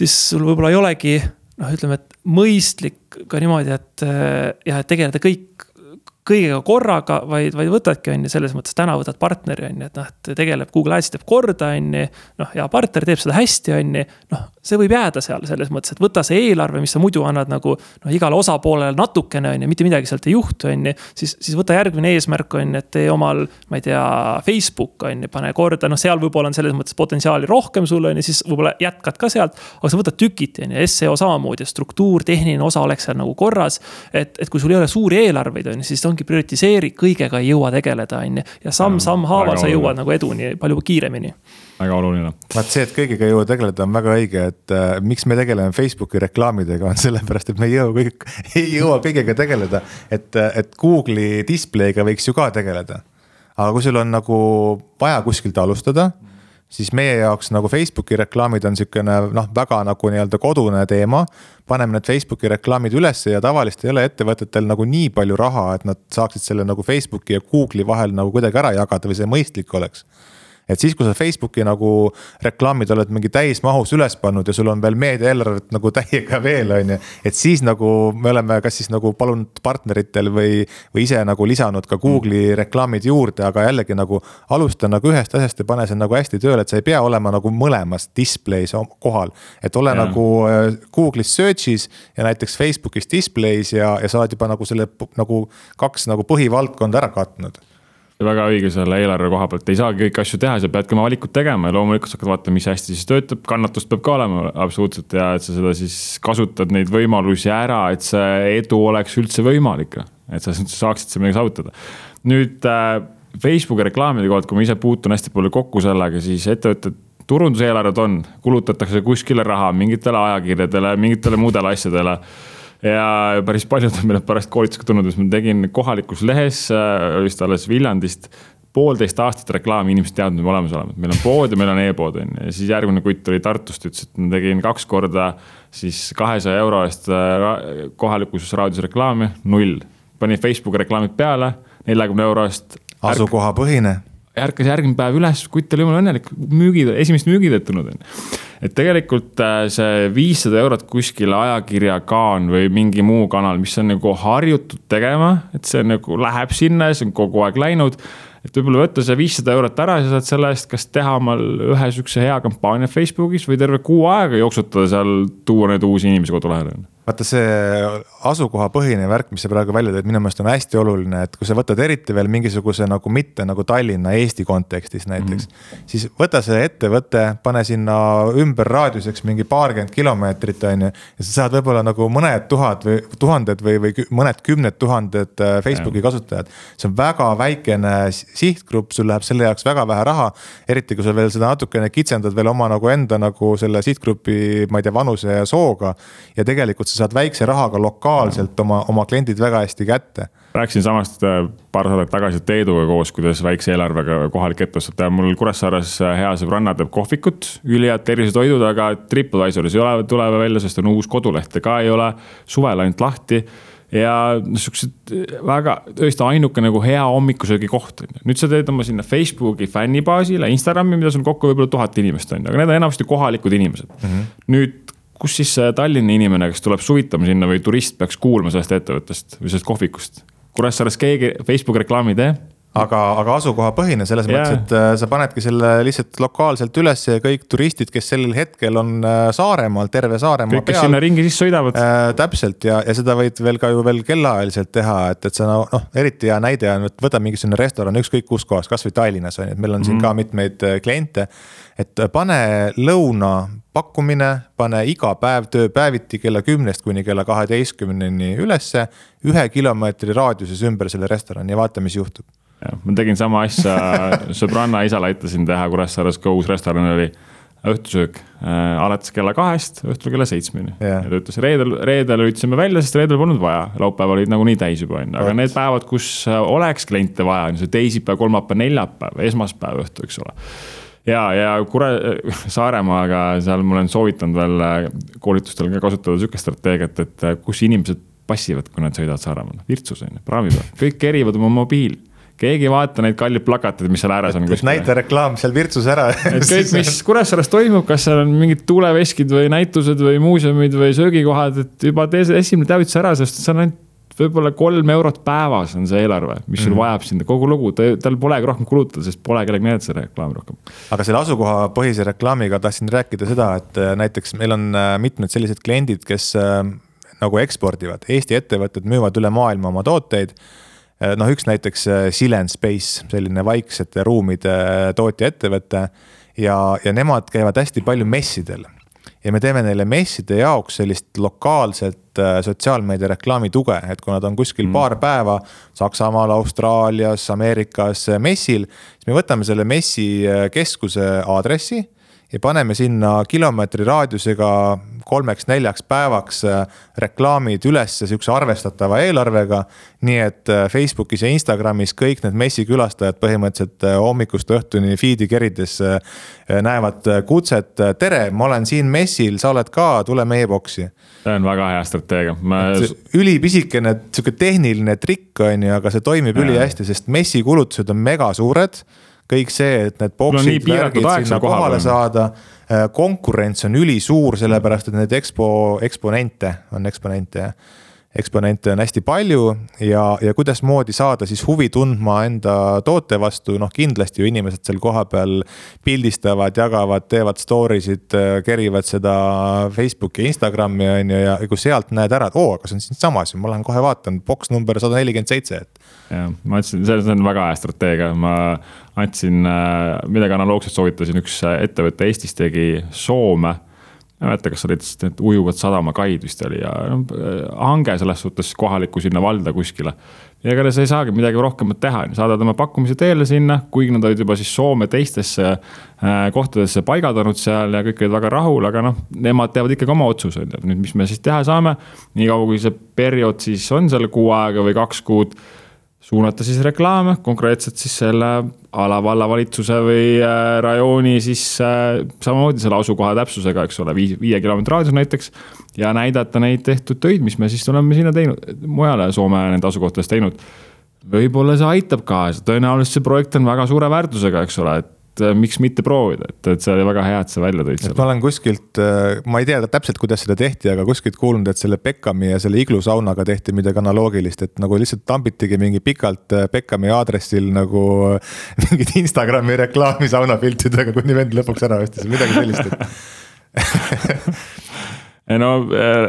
siis sul võib-olla ei olegi noh, ütleme, et mõistlik ka niimoodi, et jah, et tegeleda kõik kõigega korraga, vaid, vaid võtadki, on ju, selles mõttes täna võtad partneri, on ju, et noh, et tegeleb, Google Ads teeb korda, on ju. noh, ja partner teeb seda hästi, on ju, noh, see võib jääda seal selles mõttes, et võta see eelarve, mis sa muidu annad nagu. noh, igale osapoolele natukene, on ju, mitte midagi sealt ei juhtu, on ju, siis, siis võta järgmine eesmärk, on ju, et tee omal, ma ei tea, Facebook, on ju, pane korda, noh, seal võib-olla on selles mõttes potentsiaali rohkem sul, on ju, siis võib-olla jätkad ka sealt. aga sa võtad tükiti, on ju, seo samamoodi, struktuur, tehniline osa oleks seal nagu korras. et, et kui sul ei ole suuri eelarveid, on ju, siis ongi ongi prioritiseeri, kõigega ei jõua tegeleda, on ju. ja samm-samm haaval sa jõuad nagu eduni palju kiiremini. väga oluline. vaat see, et kõigega ei jõua tegeleda, on väga õige, et äh, miks me tegeleme Facebooki reklaamidega, on sellepärast, et me ei jõua kõik, ei jõua kõigega tegeleda. et, et Google'i display'ga võiks ju ka tegeleda. aga kui sul on nagu vaja kuskilt alustada siis meie jaoks nagu Facebooki reklaamid on sihukene noh, väga nagu nii-öelda kodune teema. paneme need Facebooki reklaamid ülesse ja tavaliselt ei ole ettevõtetel nagu nii palju raha, et nad saaksid selle nagu Facebooki ja Google'i vahel nagu kuidagi ära jagada või see mõistlik oleks. Et siis, kui sa Facebooki nagu reklaamid oled mingi täismahus üles pannud ja sul on veel meediaeelarvet nagu täiega veel, on ju. et siis nagu me oleme kas siis nagu palunud partneritel või, või ise nagu lisanud ka Google'i reklaamid juurde, aga jällegi nagu. alusta nagu ühest asjast ja pane see nagu hästi tööle, et sa ei pea olema nagu mõlemas display's kohal. et ole ja. nagu äh, Google'is search'is ja näiteks Facebookis display's ja, ja sa oled juba nagu selle nagu kaks nagu põhivaldkonda ära katnud väga õige selle eelarve koha pealt, ei saagi kõiki asju teha, sa peadki oma valikud tegema ja loomulikult sa hakkad vaatama, mis hästi siis töötab, kannatust peab ka olema absoluutselt ja et sa seda siis kasutad neid võimalusi ära, et see edu oleks üldse võimalik. et sa saaksid seal midagi saavutada. nüüd äh, Facebooki reklaamide kohalt, kui ma ise puutun hästi palju kokku sellega, siis ettevõtted turunduseelarved on, kulutatakse kuskile raha mingitele ajakirjadele, mingitele muudele asjadele ja päris paljud on meile pärast koolitusega tulnud, mis ma tegin kohalikus lehes, äh, vist alles Viljandist poolteist aastat reklaami, inimesed teadnud, et me olemas oleme, et meil on pood ja meil on e-pood on ju. ja siis järgmine kutt tuli Tartust, ütles, et ma tegin kaks korda siis kahesaja euro eest äh, kohalikus raadios reklaami, null. panin Facebooki reklaamid peale, neljakümne euro eest. asukohapõhine ärkas järgmine päev üles, kutt oli jumala õnnelik, müügid, esimest müügid ettunud on ju. Et tegelikult äh, see viissada eurot kuskile ajakirja kaan või mingi muu kanal, mis on nagu harjutud tegema, et see nagu läheb sinna ja see on kogu aeg läinud et võib-olla võtta see viissada eurot ära sa saad selle eest kas teha omal ühe sihukese hea kampaania Facebookis või terve kuu aega jooksutada seal, tuua neid uusi inimesi kodulehele vaata see asukohapõhine värk, mis sa praegu välja tõid, minu meelest on hästi oluline, et kui sa võtad eriti veel mingisuguse nagu mitte nagu Tallinna, Eesti kontekstis näiteks mm. -hmm. siis võta see ettevõte, pane sinna ümber raadiuseks mingi paarkümmend kilomeetrit, on ju. ja sa saad võib-olla nagu mõned tuhat või tuhanded või, või mõned kümned tuhanded äh, Facebooki ja. kasutajad. see on väga väikene sihtgrupp, sul läheb selle jaoks väga vähe raha. eriti kui sa veel seda natukene kitsendad veel oma nagu enda nagu selle sihtgrupi, ma ei tea, vanuse ja sooga. ja tegelikult sa saad väikse rahaga lokaalselt oma, oma kliendid väga hästi kätte rääkisin samast äh, paar nädalat tagasi Teeduga koos, kuidas väikse eelarvega kohalik ettevõte saab teha. mul Kuressaares äh, hea sõbranna teeb kohvikut, ülihead tervisetoidud, aga Tripadvisoris ei ole, tule välja, sest on uus koduleht ka ei ole. suvel ainult lahti ja siuksed äh, väga, tõesti ainuke nagu hea hommikusöögi koht on ju. nüüd sa teed oma sinna Facebooki fännibaasile, Instagrami, mida sul kokku võib-olla tuhat inimest on ju, aga need on enamasti kohalikud inimesed mm. -hmm. nüüd kus siis Tallinna inimene, kes tuleb suvitama sinna või turist peaks kuulma sellest ettevõttest või sellest kohvikust? Kuressaares keegi Facebooki reklaami ei tee aga, aga asukohapõhine selles yeah. mõttes, et äh, sa panedki selle lihtsalt lokaalselt üles ja kõik turistid, kes sellel hetkel on äh, Saaremaal, terve Saaremaa kõik, kes sinna ringi siis sõidavad äh,. täpselt ja, ja seda võid veel ka ju veel kellaajaliselt teha, et, et sa noh, eriti hea näide on, et võta mingisugune restoran ükskõik kus kohas, kasvõi Tallinnas on ju, et meil on siin mm ka mitmeid äh, kliente. et pane lõuna pakkumine, pane iga päev tööpäeviti kella kümnest kuni kella kaheteistkümneni ülesse. ühe kilomeetri raadiuses ümber selle restorani ja vaata, mis juhtub jah, ma tegin sama asja, sõbranna isale aitasin teha Kuressaares, ka uus restoran oli õhtusöök äh, alates kella kahest õhtul kella seitsmeni. Yeah.. ja ta ütles reedel, reedel lülitasime välja, sest reedel polnud vaja, laupäeval olid nagunii täis juba on ju, aga need päevad, kus oleks kliente vaja, on see teisipäev, kolmapäev, neljapäev, esmaspäev õhtu, eks ole. Ja, ja Kure-, Saaremaaga seal ma olen soovitanud veel äh, koolitustel ka kasutada sihukest strateegiat, et äh, kus inimesed passivad, kui nad sõidavad Saaremaale, Virtsus on ju, praami peal, kõik kerivad oma mobiili keegi ei vaata neid kalleid plakateid, mis seal ääres on. näita reklaam seal Virtsus ära et kõik, mis Kuressaares toimub, kas seal on mingid tuuleveskid või näitused või muuseumid või söögikohad, et juba tee see esimene teavitus ära, sest see on ainult võib-olla kolm eurot päevas on see eelarve, mis sul mm -hmm. vajab sinna kogu lugu, tal polegi rohkem kulutada, sest pole kellelgi näidata seda reklaami rohkem. aga selle asukohapõhise reklaamiga tahtsin rääkida seda, et äh, näiteks meil on äh, mitmed sellised kliendid, kes äh, nagu ekspordivad, Eesti ettevõtted müüvad üle maailma oma tooteid noh, üks näiteks äh, Silent Space, selline vaiksete ruumide äh, tootjaettevõte ja, ja nemad käivad hästi palju messidel. ja me teeme neile messide jaoks sellist lokaalset sotsiaalmeedia reklaami tuge, et kui nad on kuskil mm. paar päeva Saksamaal, Austraalias, Ameerikas messil, siis me võtame selle messi keskuse aadressi ja paneme sinna kilomeetri raadiusega kolmeks-neljaks päevaks äh, reklaamid ülesse sihukese arvestatava eelarvega. nii et äh, Facebookis ja Instagramis kõik need messikülastajad põhimõtteliselt äh, hommikust õhtuni feed'i kerides näevad kutset. tere, ma olen siin messil, sa oled ka, tule meie boksi. see on väga hea strateegia ma.... ülipisikene sihuke tehniline trikk on ju, aga see toimib ülihästi, sest messikulutused on mega suured kõik see, et need boksid, värgid sinna kohale on. saada. konkurents on ülisuur, sellepärast et neid EXPO, eksponente on eksponente jah eksponente on hästi palju ja, ja kuidasmoodi saada siis huvi tundma enda toote vastu, noh kindlasti ju inimesed seal kohapeal pildistavad, jagavad, teevad story sid, kerivad seda Facebooki, Instagrami on ju, ja kui sealt näed ära, et oo, aga see on siinsamas ju, ma lähen kohe vaatan, boks number sada nelikümmend seitse, et. jah, ma andsin, see on väga hea strateegia, ma andsin, midagi analoogset soovitasin, üks ettevõte Eestis tegi Soome ma ei mäleta, kas olid need ujuvad sadamakaid vist oli ja no, hange selles suhtes kohalikku sinna valda kuskile. ja ega sa ei saagi midagi rohkemat teha, saadad oma pakkumise teele sinna, kuigi nad olid juba siis Soome teistesse äh, kohtadesse paigaldanud seal ja kõik olid väga rahul, aga noh, nemad teevad ikkagi oma otsuse, nüüd mis me siis teha saame. niikaua kui see periood siis on seal kuu aega või kaks kuud suunata siis reklaame konkreetselt siis selle ala vallavalitsuse või äh, rajooni siis äh, samamoodi selle asukoha täpsusega, eks ole, viis, viie kilomeetri raadius näiteks. ja näidata neid tehtud töid, mis me siis oleme sinna teinud, mujale Soome nende asukohtades teinud. võib-olla see aitab kaasa, tõenäoliselt see projekt on väga suure väärtusega, eks ole, et äh, miks mitte proovida, et, et see oli väga hea, et sa välja tõid et ma olen kuskilt, ma ei tea täpselt, kuidas seda tehti, aga kuskilt kuulnud, et selle Beckami ja selle iglusaunaga tehti midagi analoogilist, et nagu lihtsalt tambitigi mingi pikalt Beckami aadressil nagu mingit Instagrami reklaami saunapiltidega, kuni vend lõpuks ära ostis, midagi sellist, et no äh,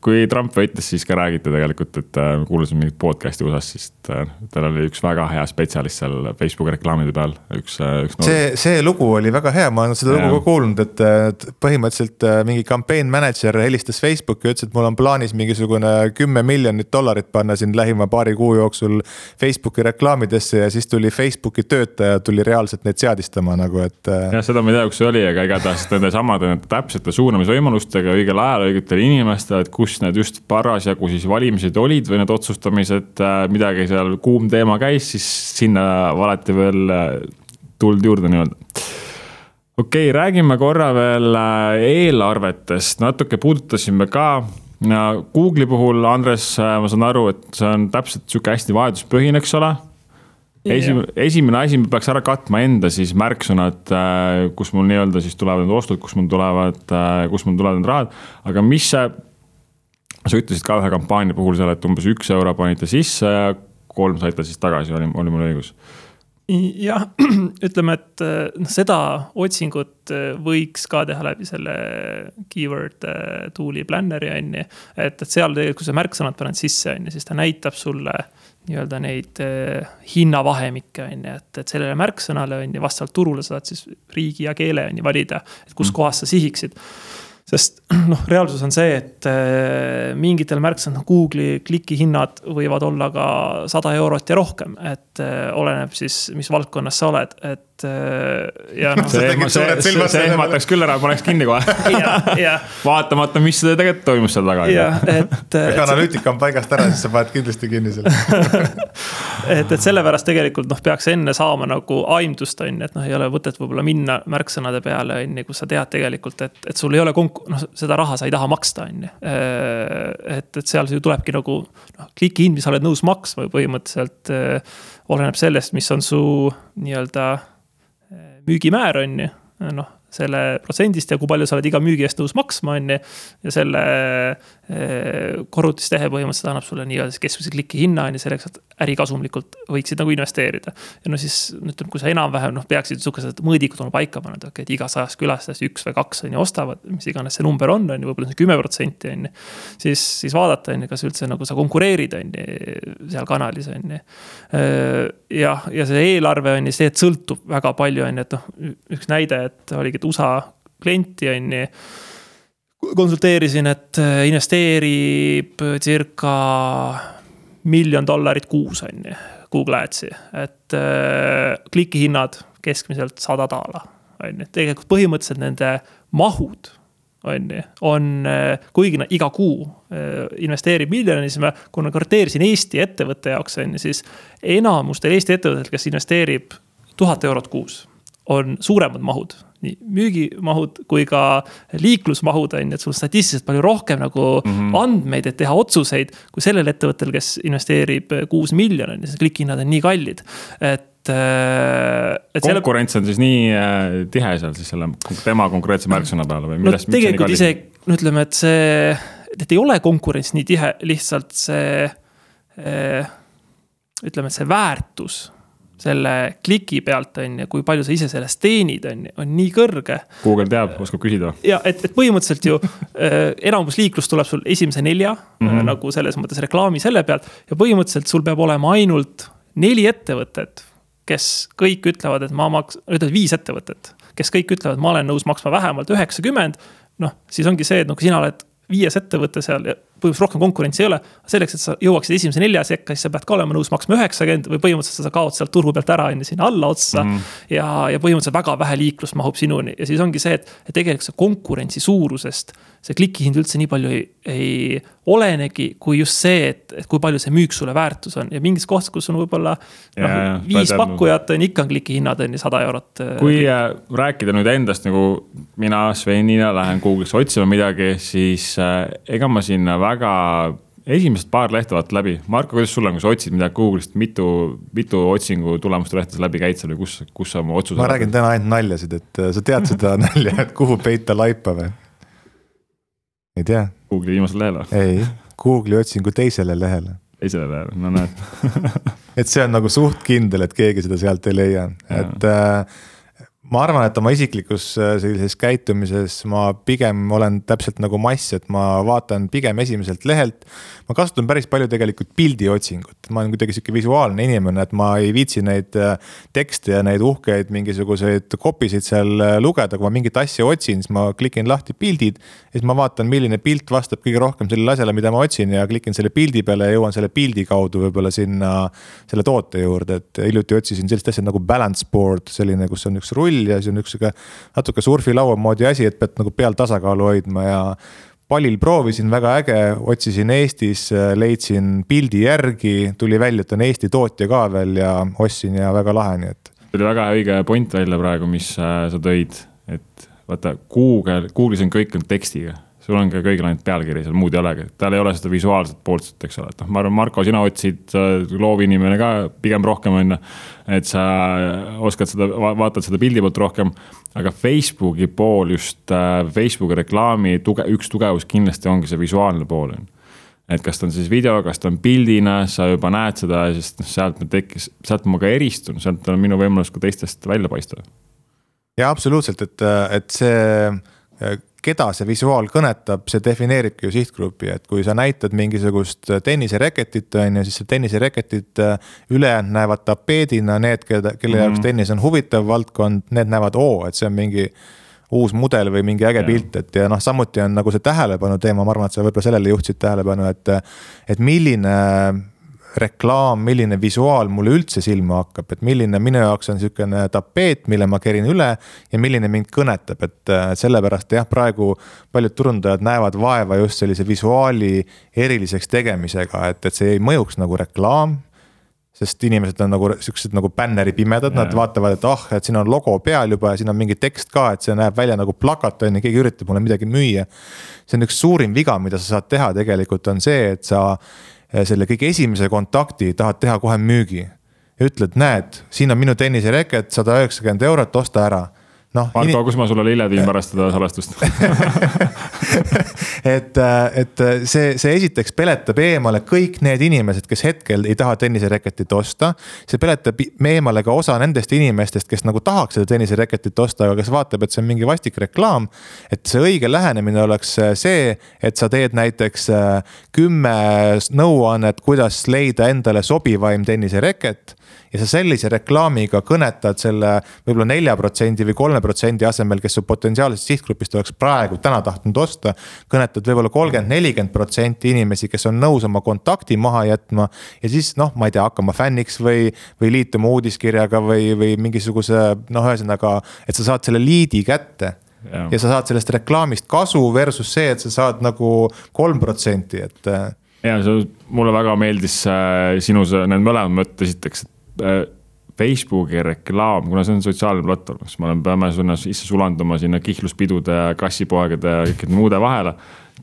kui Trump võitis, siis ka räägiti tegelikult, et äh, kuulasin mingit podcast'i USA-s, siis äh, tal oli üks väga hea spetsialist seal Facebooki reklaamide peal, üks, üks. see, see lugu oli väga hea, ma olen seda Ja. lugu ka kuulnud, et põhimõtteliselt mingi campaign manager helistas Facebooki ja ütles, et mul on plaanis mingisugune kümme miljonit dollarit panna siin lähima paari kuu jooksul Facebooki reklaamidesse ja siis tuli Facebooki töötaja tuli reaalselt neid seadistama nagu, et. jah, seda ma ei tea, kus see oli, aga igatahes nende samade täpsete suunamisvõimalustega õigel ajal õigetele inimestele, et kus need just parasjagu siis valimised olid või need otsustamised, midagi seal kuum teema käis, siis sinna valeti veel äh, tuld juurde nii-öelda okei okay,, räägime korra veel äh, eelarvetest, natuke puudutasime ka. Google'i puhul, Andres, äh, ma saan aru, et see on täpselt sihuke hästi vajaduspõhine, eks ole esimene, esimene asi, ma peaks ära katma enda siis märksõnad, kus mul nii-öelda siis tulevad need ostud, kus mul tulevad, kus mul tulevad need rahad, aga mis see. sa ütlesid ka ühe kampaania puhul seal, et umbes üks euro panite sisse ja kolm saite siis tagasi, oli, oli mul õigus? jah, ütleme, et noh, seda otsingut äh, võiks ka teha läbi selle keyword äh, tool'i planner'i on ju. et, et seal tegelikult, kui sa märksõnad paned sisse, on ju, siis ta näitab sulle nii-öelda neid äh, hinnavahemikke, on ju, et, et sellele märksõnale on ju, vastavalt turule saad siis riigi ja keele on ju valida, et kus kohas sa sihiksid. Sest noh, reaalsus on see, et äh, mingitel märksõnadel Google'i klikihinnad võivad olla ka sada eurot ja rohkem, et äh, oleneb siis, mis valdkonnas sa oled, et äh, ja noh. see, ehmataks küll ära, paneks kinni kohe vaatamata, mis tegelikult toimus seal taga. jah, et. ega analüütika on paigast ära, siis sa paned kindlasti kinni selle et, et sellepärast tegelikult noh, peaks enne saama nagu aimdust, on ju, et noh, ei ole mõtet võib-olla minna märksõnade peale, on ju, kus sa tead tegelikult, et, et sul ei ole konk-, noh, seda raha sa ei taha maksta, on ju. et, et seal ju tulebki nagu noh, klikihind, mis sa oled nõus maksma põhimõtteliselt oleneb sellest, mis on su nii-öelda müügimäär, on ju, noh selle protsendist ja kui palju sa oled iga müügi eest nõus maksma, on ju. ja selle korrutistehe põhimõtteliselt annab sulle nii-öelda keskmise kliki hinna, on ju, selleks, et ärikasumlikult võiksid nagu investeerida. ja no siis ütleme, kui sa enam-vähem noh, peaksid sihukesed mõõdikud olema paika pannud, okei okay,, et iga sajast külastajast üks või kaks on ju ostavad, mis iganes see number on, on ju, võib-olla see kümme protsenti on ju. siis, siis vaadata, on ju, kas üldse nagu sa konkureerid, on ju, seal kanalis, on ju. jah, ja see eelarve on ju see, sõltub väga palju, on ju, et noh, üks näide, et oligi, et USA klienti on ju. Konsulteerisin, et investeerib circa miljon dollarit kuus, on ju, Google Adsi, et äh, klikihinnad keskmiselt sada daala, on ju, tegelikult põhimõtteliselt nende mahud on ju, on, kuigi nad iga kuu äh, investeerib miljoni, siis ma konverteerisin Eesti ettevõtte jaoks, on ju, siis enamustel Eesti ettevõtetel, kes investeerib tuhat eurot kuus, on suuremad mahud nii müügimahud kui ka liiklusmahud on ju, et sul statistiliselt palju rohkem nagu mm -hmm. andmeid, et teha otsuseid. kui sellel ettevõttel, kes investeerib kuus miljonit, siis klikihinnad on nii kallid. et et. konkurents selle... on siis nii äh, tihe seal siis selle tema konkreetse märksõna peale või millest no,? tegelikult isegi, no ütleme, et see, et ei ole konkurents nii tihe, lihtsalt see äh, ütleme, et see väärtus selle kliki pealt on ju, kui palju sa ise sellest teenid, on ju, on nii kõrge. Google teab, oskab küsida. ja et, et põhimõtteliselt ju äh, enamus liiklus tuleb sul esimese nelja mm -hmm. nagu selles mõttes reklaami selle pealt. ja põhimõtteliselt sul peab olema ainult neli ettevõtet, kes kõik ütlevad, et ma maks-, ütleme viis ettevõtet, kes kõik ütlevad, ma olen nõus maksma vähemalt üheksakümmend. noh, siis ongi see, et no kui sina oled viies ettevõte seal ja põhimõtteliselt rohkem konkurentsi ei ole. selleks, et sa jõuaksid esimese nelja sekka, siis sa pead ka olema nõus maksma üheksakümmend või põhimõtteliselt sa kaod sealt turu pealt ära, on ju, sinna alla otsa mm. -hmm. ja, ja põhimõtteliselt väga vähe liiklust mahub sinuni ja siis ongi see, et, et tegelikult see konkurentsi suurusest see klikihind üldse nii palju ei, ei olenegi, kui just see, et, et kui palju see müük sulle väärtus on ja mingis kohas, kus on võib-olla noh, viis pakkujat on ikka on klikihinnad on ju sada eurot. Äh, kui äh, rääkida nüüd endast nagu mina Svenina lähen Google'isse otsima midagi, siis äh, ega ma sinna väga esimesed paar lehte vaata läbi, Marko, kuidas sul on, kui sa otsid midagi Google'ist, mitu, mitu otsingu tulemuste lehtede läbi käid seal või kus, kus sa oma otsuse. ma räägin täna ainult naljasid, et sa tead seda nalja, et kuhu peita laipa või? Ei tea. Google'i viimasel lehel või? ei, Google'i otsingu teisele lehele. teisele lehele, no näed et see on nagu suht kindel, et keegi seda sealt ei leia, et äh, ma arvan, et oma isiklikus äh, sellises käitumises ma pigem olen täpselt nagu mass, et ma vaatan pigem esimeselt lehelt. ma kasutan päris palju tegelikult pildiotsingut, ma olen kuidagi sihuke visuaalne inimene, et ma ei viitsi neid äh, tekste ja neid uhkeid mingisuguseid kopisid seal äh, lugeda, kui ma mingit asja otsin, siis ma klikin lahti pildid. ja siis ma vaatan, milline pilt vastab kõige rohkem sellele asjale, mida ma otsin ja klikin selle pildi peale ja jõuan selle pildi kaudu võib-olla sinna selle toote juurde, et hiljuti otsisin sellist asja nagu balance board, selline, kus on üks rull pall ja siis on üks sihuke natuke surfilaua moodi asi, et pead nagu peal tasakaalu hoidma ja pallil proovisin, väga äge, otsisin Eestis, leidsin pildi järgi, tuli välja, et on Eesti tootja ka veel ja ostsin ja väga lahe, nii et. tuli väga õige point välja praegu, mis äh, sa tõid, et vaata Google, Google'is on kõik on tekstiga sul on ka kõigil ainult pealkiri seal, muud ei olegi, tal ei ole seda visuaalset poolt, eks ole, et noh, ma arvan, Marko, sina otsid loovinimene ka pigem rohkem, on ju. et sa oskad seda, vaatad seda pildi poolt rohkem. aga Facebooki pool just, äh, Facebooki reklaami tuge-, üks tugevus kindlasti ongi see visuaalne pool, on ju et kas ta on siis video, kas ta on pildina, sa juba näed seda, sest noh, sealt me tekkis, sealt ma ka eristun, sealt on minu võimalus ka teistest välja paista. ja absoluutselt, et, et see keda see visuaal kõnetab, see defineeribki ju sihtgrupi, et kui sa näitad mingisugust tennisereketit, on ju, siis see tennisereketit äh, ülejäänud näevad tapeedina, need, keda, kelle mm -hmm. jaoks mhm. tennis on huvitav valdkond, need näevad, oo, et see on mingi uus mudel või mingi äge pilt, et ja noh, samuti on nagu see tähelepanu teema, ma arvan, et sa võib-olla sellele juhtisid tähelepanu, et. et milline reklaam, milline visuaal mulle üldse silma hakkab, et milline minu jaoks on sihukene tapeet, mille ma kerin üle ja milline mind kõnetab, et äh, sellepärast jah, praegu paljud turundajad näevad vaeva just sellise visuaali eriliseks tegemisega, et, et see ei mõjuks nagu reklaam sest inimesed on nagu siuksed nagu bänneripimedad, nad vaatavad, et ah oh,, et siin on logo peal juba ja siin on mingi tekst ka, et see näeb välja nagu plakat on ju, keegi üritab mulle midagi müüa. see on üks suurim viga, mida sa saad teha tegelikult on see, et sa selle kõige esimese kontakti tahad teha kohe müügi. ja ütled, näed, siin on minu tennisereket, sada üheksakümmend eurot, osta ära noh. Marko in..., kus ma sulle lille viin pärast seda salvestust et, et see, see esiteks peletab eemale kõik need inimesed, kes hetkel ei taha tennisereketit osta. see peletab eemale ka osa nendest inimestest, kes nagu tahaks seda tennisereketit osta, aga kes vaatab, et see on mingi vastik reklaam. et see õige lähenemine oleks see, et sa teed näiteks äh, kümme nõuannet, kuidas leida endale sobivaim tennisereket ja sa sellise reklaamiga kõnetad selle võib-olla nelja protsendi või kolme protsendi asemel, kes su potentsiaalsest sihtgrupist oleks praegu täna tahtnud osta. kõnetad võib-olla kolmkümmend, nelikümmend protsenti inimesi, kes on nõus oma kontakti maha jätma. ja siis noh, ma ei tea, hakkama fänniks või, või liituma uudiskirjaga või, või mingisuguse noh, ühesõnaga, et sa saad selle liidi kätte Ja. ja sa saad sellest reklaamist kasu versus see, et sa saad nagu kolm protsenti, et. ja see mulle väga meeldis äh, sinu see, need mõlemad mõtted, esiteks, et Äh, Facebooki reklaam, kuna see on sotsiaalne platvorm, siis me oleme, peame sinna sisse sulanduma sinna kihlluspidude ja kassipoegade ja kõikide muude vahele.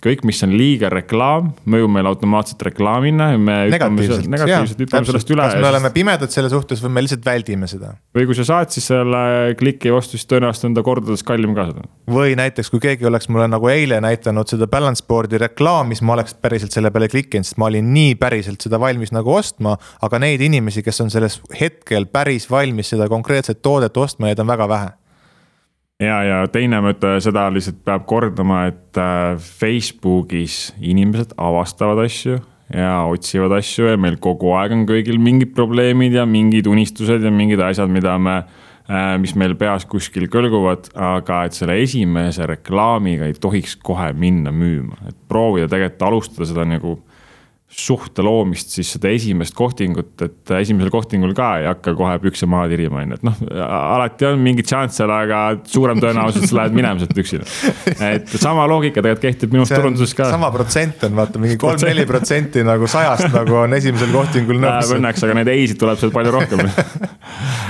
Kõik, mis on liiga reklaam, mõjub meile automaatselt reklaamina ja me. negatiivselt, negatiivselt hüppame sellest üle. kas me oleme pimedad selle suhtes või me lihtsalt väldime seda? või kui sa saad siis selle kliki vastu, siis tõenäoliselt on ta kordades kallim ka seda. või näiteks, kui keegi oleks mulle nagu eile näidanud seda balance board'i reklaami, siis ma oleks päriselt selle peale klikkinud, sest ma olin nii päriselt seda valmis nagu ostma. aga neid inimesi, kes on selles hetkel päris valmis seda konkreetset toodet ostma, neid on väga vähe ja, ja teine mõte, seda lihtsalt peab kordama, et äh, Facebookis inimesed avastavad asju ja otsivad asju ja meil kogu aeg on kõigil mingid probleemid ja mingid unistused ja mingid asjad, mida me, äh, mis meil peas kuskil kõlguvad, aga et selle esimese reklaamiga ei tohiks kohe minna müüma, et proovida tegelikult alustada seda nagu suhte loomist, siis seda esimest kohtingut, et esimesel kohtingul ka ei hakka kohe pükse maha tirima, on ju, et noh, alati on mingeid šansse, aga suurem tõenäosus sa lähed minema sealt üksina. et sama loogika tegelikult kehtib minu arust turunduses ka. sama protsent on vaata mingi kolm-neli protsenti nagu sajast nagu on esimesel kohtingul nõus. Õnneks, aga neid ei-sid tuleb sealt palju rohkem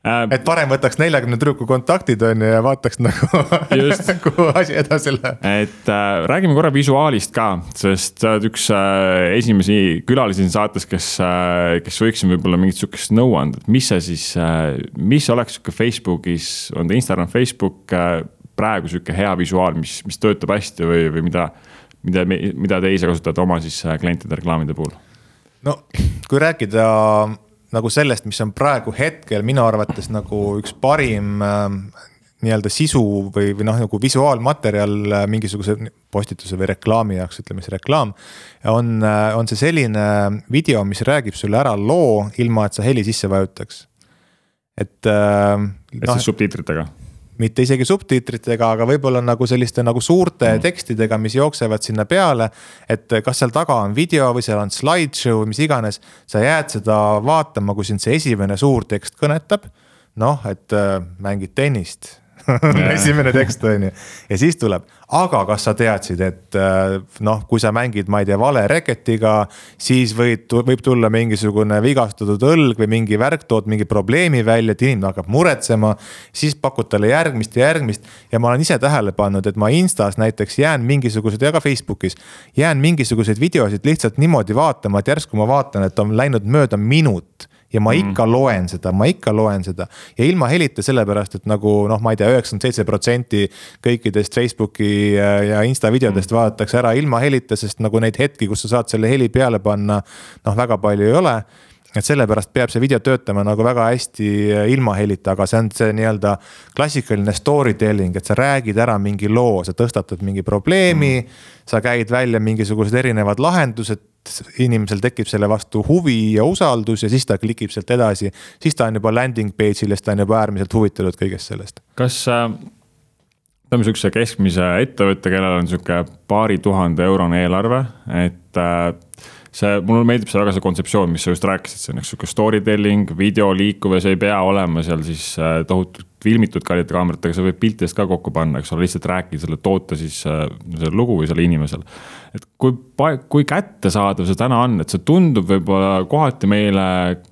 et parem võtaks neljakümne tüdruku kontaktid on ju ja vaataks nagu kuhu asi edasi läheb. et äh, räägime korra visuaalist ka, sest sa oled üks äh, esimesi külalisi siin saates, kes äh,, kes võiksin võib-olla mingit sihukest nõu anda, et mis see siis äh,, mis oleks sihuke Facebookis, on ta Instagram, Facebook äh, praegu sihuke hea visuaal, mis, mis töötab hästi või, või mida, mida, mida te ise kasutate oma siis äh, klientide reklaamide puhul? no kui rääkida nagu sellest, mis on praegu hetkel minu arvates nagu üks parim äh, nii-öelda sisu või, või noh, nagu visuaalmaterjal äh, mingisuguse postituse või reklaami jaoks, ütleme siis reklaam. on, äh, on see selline video, mis räägib sulle ära loo, ilma et sa heli sisse vajutaks. et äh,. et no, siis subtiitritega mitte isegi subtiitritega, aga võib-olla nagu selliste nagu suurte mm. tekstidega, mis jooksevad sinna peale. et kas seal taga on video või seal on slideshow või mis iganes, sa jääd seda vaatama, kui sind see esimene suur tekst kõnetab. noh, et äh, mängid tennist esimene tekst on ju ja siis tuleb, aga kas sa teadsid, et äh, noh, kui sa mängid, ma ei tea, vale reketiga, siis võid, võib tulla mingisugune vigastatud õlg või mingi värk, tood mingi probleemi välja, et inimene hakkab muretsema. siis pakud talle järgmist ja järgmist ja ma olen ise tähele pannud, et ma Instas näiteks jään mingisuguseid ja ka Facebookis. jään mingisuguseid videosid lihtsalt niimoodi vaatama, et järsku ma vaatan, et on läinud mööda minut ja ma ikka mm. loen seda, ma ikka loen seda ja ilma helita, sellepärast et nagu noh, ma ei tea, üheksakümmend seitse protsenti kõikidest Facebooki äh, ja Insta videodest mm. vaadatakse ära ilma helita, sest nagu neid hetki, kus sa saad selle heli peale panna, noh, väga palju ei ole et sellepärast peab see video töötama nagu väga hästi äh, ilma helita, aga see on see nii-öelda klassikaline story telling, et sa räägid ära mingi loo, sa tõstatad mingi probleemi mm.. sa käid välja mingisugused erinevad lahendused, inimesel tekib selle vastu huvi ja usaldus ja siis ta klikib sealt edasi. siis ta on juba landing page'il ja siis ta on juba äärmiselt huvitatud kõigest sellest. kas äh, ütleme sihukese keskmise ettevõtte, kellel on sihuke paari tuhande eurone eelarve, et äh, see, mulle meeldib see väga see kontseptsioon, mis sa just rääkisid, see on üks sihuke story telling, video liikuv ja see ei pea olema seal siis äh, tohutult filmitud kallite kaameratega, sa võid piltidest ka kokku panna, eks ole, lihtsalt rääkida selle toote siis äh, selle lugu või selle inimesele. et kui, kui kättesaadav see täna on, et see tundub võib-olla kohati meile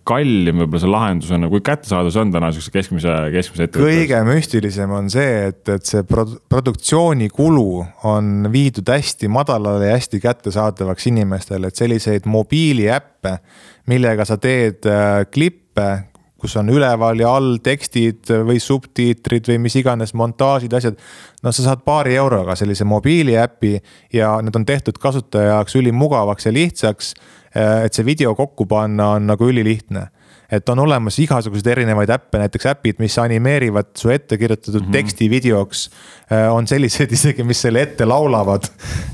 kallim võib-olla see lahendusena, kui kättesaadav see on täna sihukese keskmise, keskmise ettevõtte? kõige müstilisem on see, et, et see prod-, produktsioonikulu on viidud hästi madalale ja hästi kättesaadavaks inimestele, et selliseid mobiiliäppe, millega sa teed äh, klippe kus on üleval ja all tekstid või subtiitrid või mis iganes montaažid, asjad. no sa saad paari euroga sellise mobiiliäpi ja need on tehtud kasutaja jaoks ülimugavaks ja lihtsaks. et see video kokku panna on nagu ülilihtne et on olemas igasuguseid erinevaid äppe, näiteks äpid, mis animeerivad su ette kirjutatud mm -hmm. teksti videoks. Äh, on selliseid isegi, mis selle ette laulavad.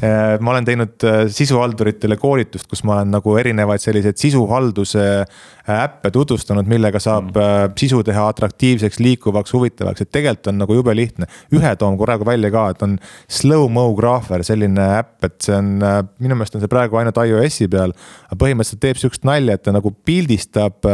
Äh, ma olen teinud äh, sisuhalduritele koolitust, kus ma olen nagu erinevaid selliseid sisuhalduse äppe tutvustanud, millega saab mm. sisu teha atraktiivseks, liikuvaks, huvitavaks, et tegelikult on nagu jube lihtne. ühe toon praegu välja ka, et on slow-mo graafer, selline äpp, et see on, minu meelest on see praegu ainult iOS-i peal. aga põhimõtteliselt teeb sihukest nalja, et ta nagu pildistab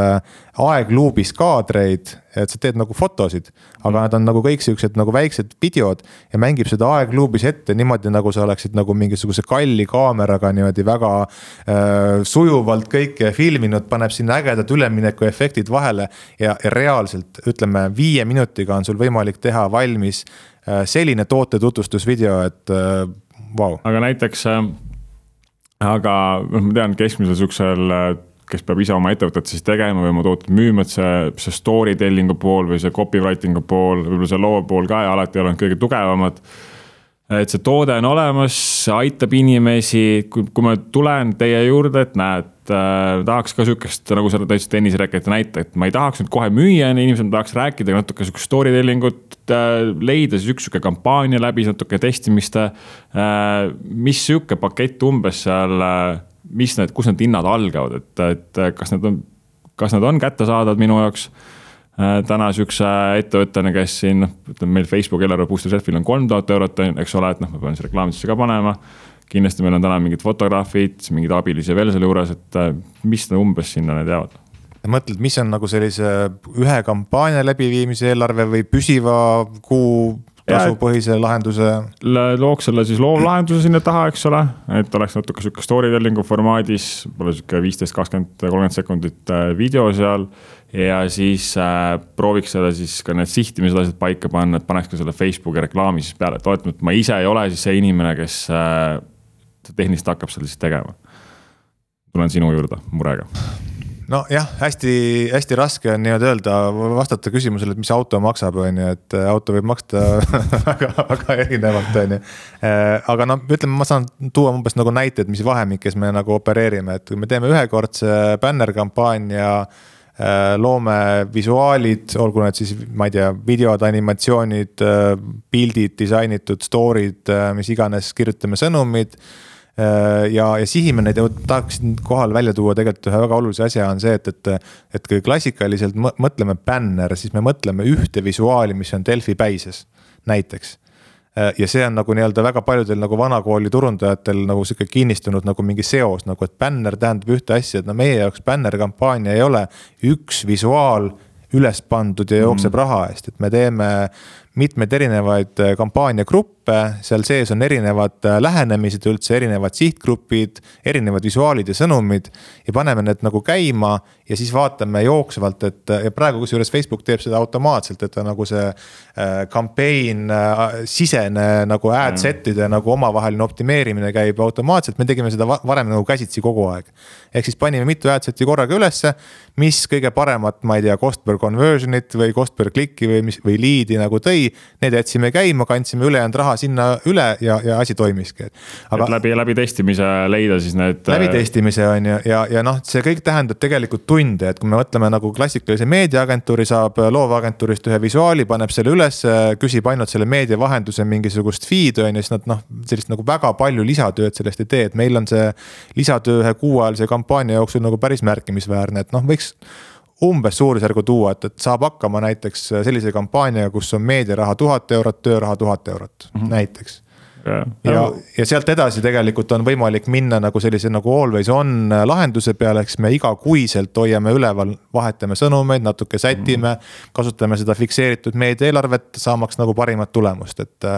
aegluubis kaadreid, et sa teed nagu fotosid, aga mm. nad on nagu kõik siuksed nagu väiksed videod ja mängib seda aegluubis ette niimoodi, nagu sa oleksid nagu mingisuguse kalli kaameraga niimoodi väga äh, sujuvalt kõike filminud, paneb sinna ägedad üleminekuefektid vahele ja, ja reaalselt ütleme, viie minutiga on sul võimalik teha valmis äh, selline toote tutvustusvideo, et äh, vau. aga näiteks, aga noh, ma tean keskmisel sihukesel kes peab ise oma ettevõtet siis tegema või oma tooteid müüma, et see, see story telling'u pool või see copywriting'u pool, võib-olla see loo pool ka ja alati ei olnud kõige tugevamad et see toode on olemas, aitab inimesi, kui, kui ma tulen teie juurde, et näed äh,, tahaks ka sihukest, nagu sa tõid tenniseraketi näite, et ma ei tahaks nüüd kohe müüa, inimesed tahaks rääkida natuke sihukest story telling ut äh,, leida siis üks sihuke kampaania läbi, natuke testimist äh,. mis sihuke pakett umbes seal äh,, mis need, kus need hinnad algavad, et, et kas need on, kas need on kättesaadavad minu jaoks Äh, täna sihukese ettevõttena, kes siin noh, ütleme meil Facebooki eelarve booster selfil on kolm tuhat eurot, eks ole, et noh, ma pean siis reklaamidesse ka panema. kindlasti meil on täna mingid fotograafid, mingeid abilisi veel selle juures, et äh, mis umbes sinna need jäävad? mõtled, mis on nagu sellise ühe kampaania läbiviimise eelarve või püsiva kuu tasupõhise lahenduse. looks selle siis loovlahenduse sinna taha, eks ole, et oleks natuke sihuke story telling'u formaadis, võib-olla sihuke viisteist, kakskümmend, kolmkümmend sekundit äh, video seal. ja siis äh, prooviks seda siis ka need sihtimised asjad paika panna, et paneks ka selle Facebooki reklaami siis peale, et oletame, et ma ise ei ole siis see inimene, kes äh, tehniliselt hakkab seda siis tegema. tulen sinu juurde murega nojah, hästi-hästi raske on nii-öelda öelda, vastata küsimusele, et mis auto maksab, on ju, et äh, auto võib maksta väga, väga erinevalt, on ju. Äh, aga noh, ütleme, ma saan tuua umbes nagu näiteid, mis vahemikes me nagu opereerime, et kui me teeme ühekordse bännerkampaania äh, loome visuaalid, olgu need siis, ma ei tea, videod, animatsioonid, pildid, disainitud story'd, mis iganes, kirjutame sõnumid ja, ja sihime neid ja tahaksin kohal välja tuua tegelikult ühe väga olulise asja on see, et, et. et kui klassikaliselt mõtleme bänner, siis me mõtleme ühte visuaali, mis on Delfi päises, näiteks äh, ja see on nagu nii-öelda väga paljudel nagu vanakooli turundajatel nagu sihuke kinnistunud nagu mingi seos nagu, et bänner tähendab ühte asja, et no meie jaoks bänner kampaania ei ole üks visuaal üles pandud ja jookseb mm. raha eest, et me teeme mitmeid erinevaid äh, kampaaniagruppe, seal sees on erinevad äh, lähenemised üldse, erinevad sihtgrupid, erinevad visuaalid ja sõnumid. ja paneme need nagu käima ja siis vaatame jooksvalt, et ja praegu kusjuures Facebook teeb seda automaatselt, et ta nagu see äh, campaign äh, sisene nagu ad mm. set'ide nagu omavaheline optimeerimine käib automaatselt, me tegime seda varem nagu käsitsi kogu aeg. ehk siis panime mitu ad set'i korraga ülesse, mis kõige paremat, ma ei tea, cost per conversion'it või cost per click'i või mis või liidi nagu tõi, need jätsime käima, kandsime ülejäänud raha sinna üle ja, ja asi toimiski. aga et läbi, läbi testimise leida siis need. läbi äh, testimise on ju, ja, ja, ja noh, see kõik tähendab tegelikult tunde, et kui me mõtleme nagu klassikalise meediaagentuuri saab loovagentuurist ühe visuaali, paneb selle üles, küsib ainult selle meedia vahendusel mingisugust feed'i on ju, siis nad noh, sellist nagu väga palju lisatööd sellest ei tee, et meil on see lisatöö ühe kuuajalise kampaania jooksul nagu päris märkimisväärne, et noh, võiks umbes suurusjärgu tuua, et, et saab hakkama näiteks sellise kampaaniaga, kus on meediaraha tuhat eurot, tööraha tuhat eurot mm, -hmm. näiteks ja, ja, ja sealt edasi tegelikult on võimalik minna nagu sellise nagu always on lahenduse peale, eks me igakuiselt hoiame üleval, vahetame sõnumeid, natuke sätime mm. -hmm. kasutame seda fikseeritud meediaeelarvet, saamaks nagu parimat tulemust, et.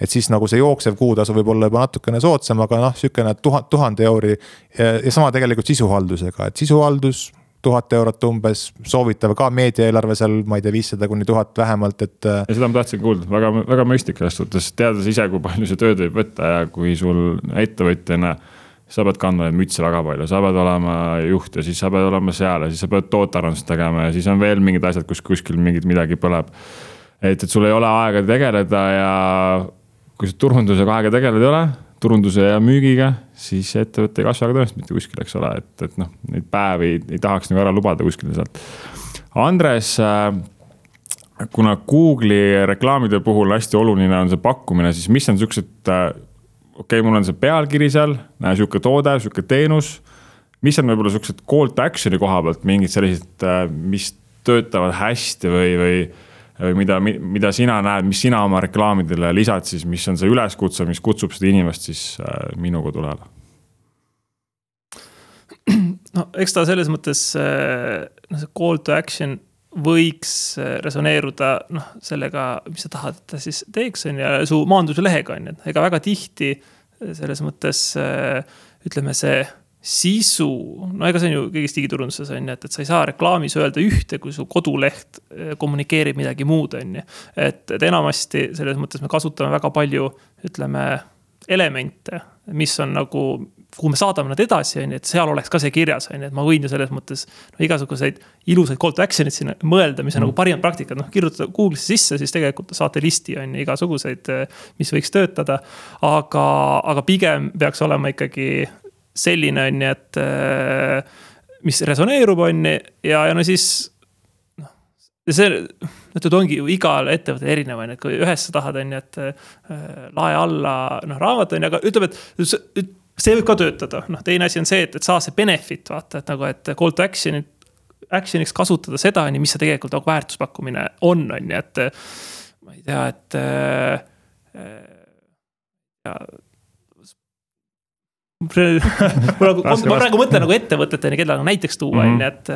et siis nagu see jooksev kuutasu võib olla juba natukene soodsam, aga noh, sihukene tuhat, tuhande euri. ja sama tegelikult sisuhaldusega, et sisuhaldus tuhat eurot umbes, soovitav ka meediaeelarve seal, ma ei tea, viissada kuni tuhat vähemalt, et. ja seda ma tahtsin kuulda, väga, väga mõistlik selles suhtes, teades ise, kui palju see tööd võib võtta ja kui sul ettevõtjana sa pead kandma neid mütse väga palju, sa pead olema juht ja siis sa pead olema seal ja siis sa pead tootearendust tegema ja siis on veel mingid asjad, kus kuskil mingid midagi põleb. et, et sul ei ole aega tegeleda ja kui sa turundusega aega tegeleda ei ole turunduse ja müügiga, siis ettevõte ei kasva ka tõenäoliselt mitte kuskile, eks ole, et, et noh, neid päevi ei, ei tahaks nagu ära lubada kuskile sealt. Andres äh, kuna Google'i reklaamide puhul hästi oluline on see pakkumine, siis mis on siuksed äh,, okei okay,, mul on see pealkiri seal, sihuke toode, sihuke teenus. mis on võib-olla siuksed call to action'i koha pealt mingid sellised äh,, mis töötavad hästi või, või või mida, mida sina näed, mis sina oma reklaamidele lisad siis, mis on see üleskutse, mis kutsub seda inimest siis äh, minu kodulehele? no eks ta selles mõttes, äh, noh see call to action võiks äh, resoneeruda noh, sellega, mis sa tahad, et ta siis teeks, on ju, su maanduse lehega on ju, ega väga tihti selles mõttes ütleme, see sisu, no ega see on ju kõigis digiturunduses on ju, et, et sa ei saa reklaamis öelda ühte, kui su koduleht eh, kommunikeerib midagi muud, on ju. et, et enamasti selles mõttes me kasutame väga palju, ütleme elemente, mis on nagu kuhu me saadame nad edasi, on ju, et seal oleks ka see kirjas, on ju, et ma võin ju selles mõttes no, igasuguseid ilusaid call to action'id sinna mõelda, mis on mm. nagu parimad praktikad, noh, kirjutada Google'isse sisse, siis tegelikult saate listi, on ju, igasuguseid, mis võiks töötada. aga, aga pigem peaks olema ikkagi selline, on ju, et mis resoneerub, on ju, ja, ja no siis noh, see, need ongi ju igal ettevõttel erinev, on ju, et kui ühes sa tahad, on ju, et lae alla noh, raamat on ju, aga ütleme, et see võib ka töötada, noh, teine asi on see, et, et saa see benefit vaata, et nagu, et call to action'it. Action'iks kasutada seda, on ju, mis see tegelikult nagu väärtuspakkumine on, on ju, et. ma ei tea, et äh,. ja ma nagu, ma praegu mõtlen nagu ettevõteteni, keda nagu näiteks tuua, on ju, et,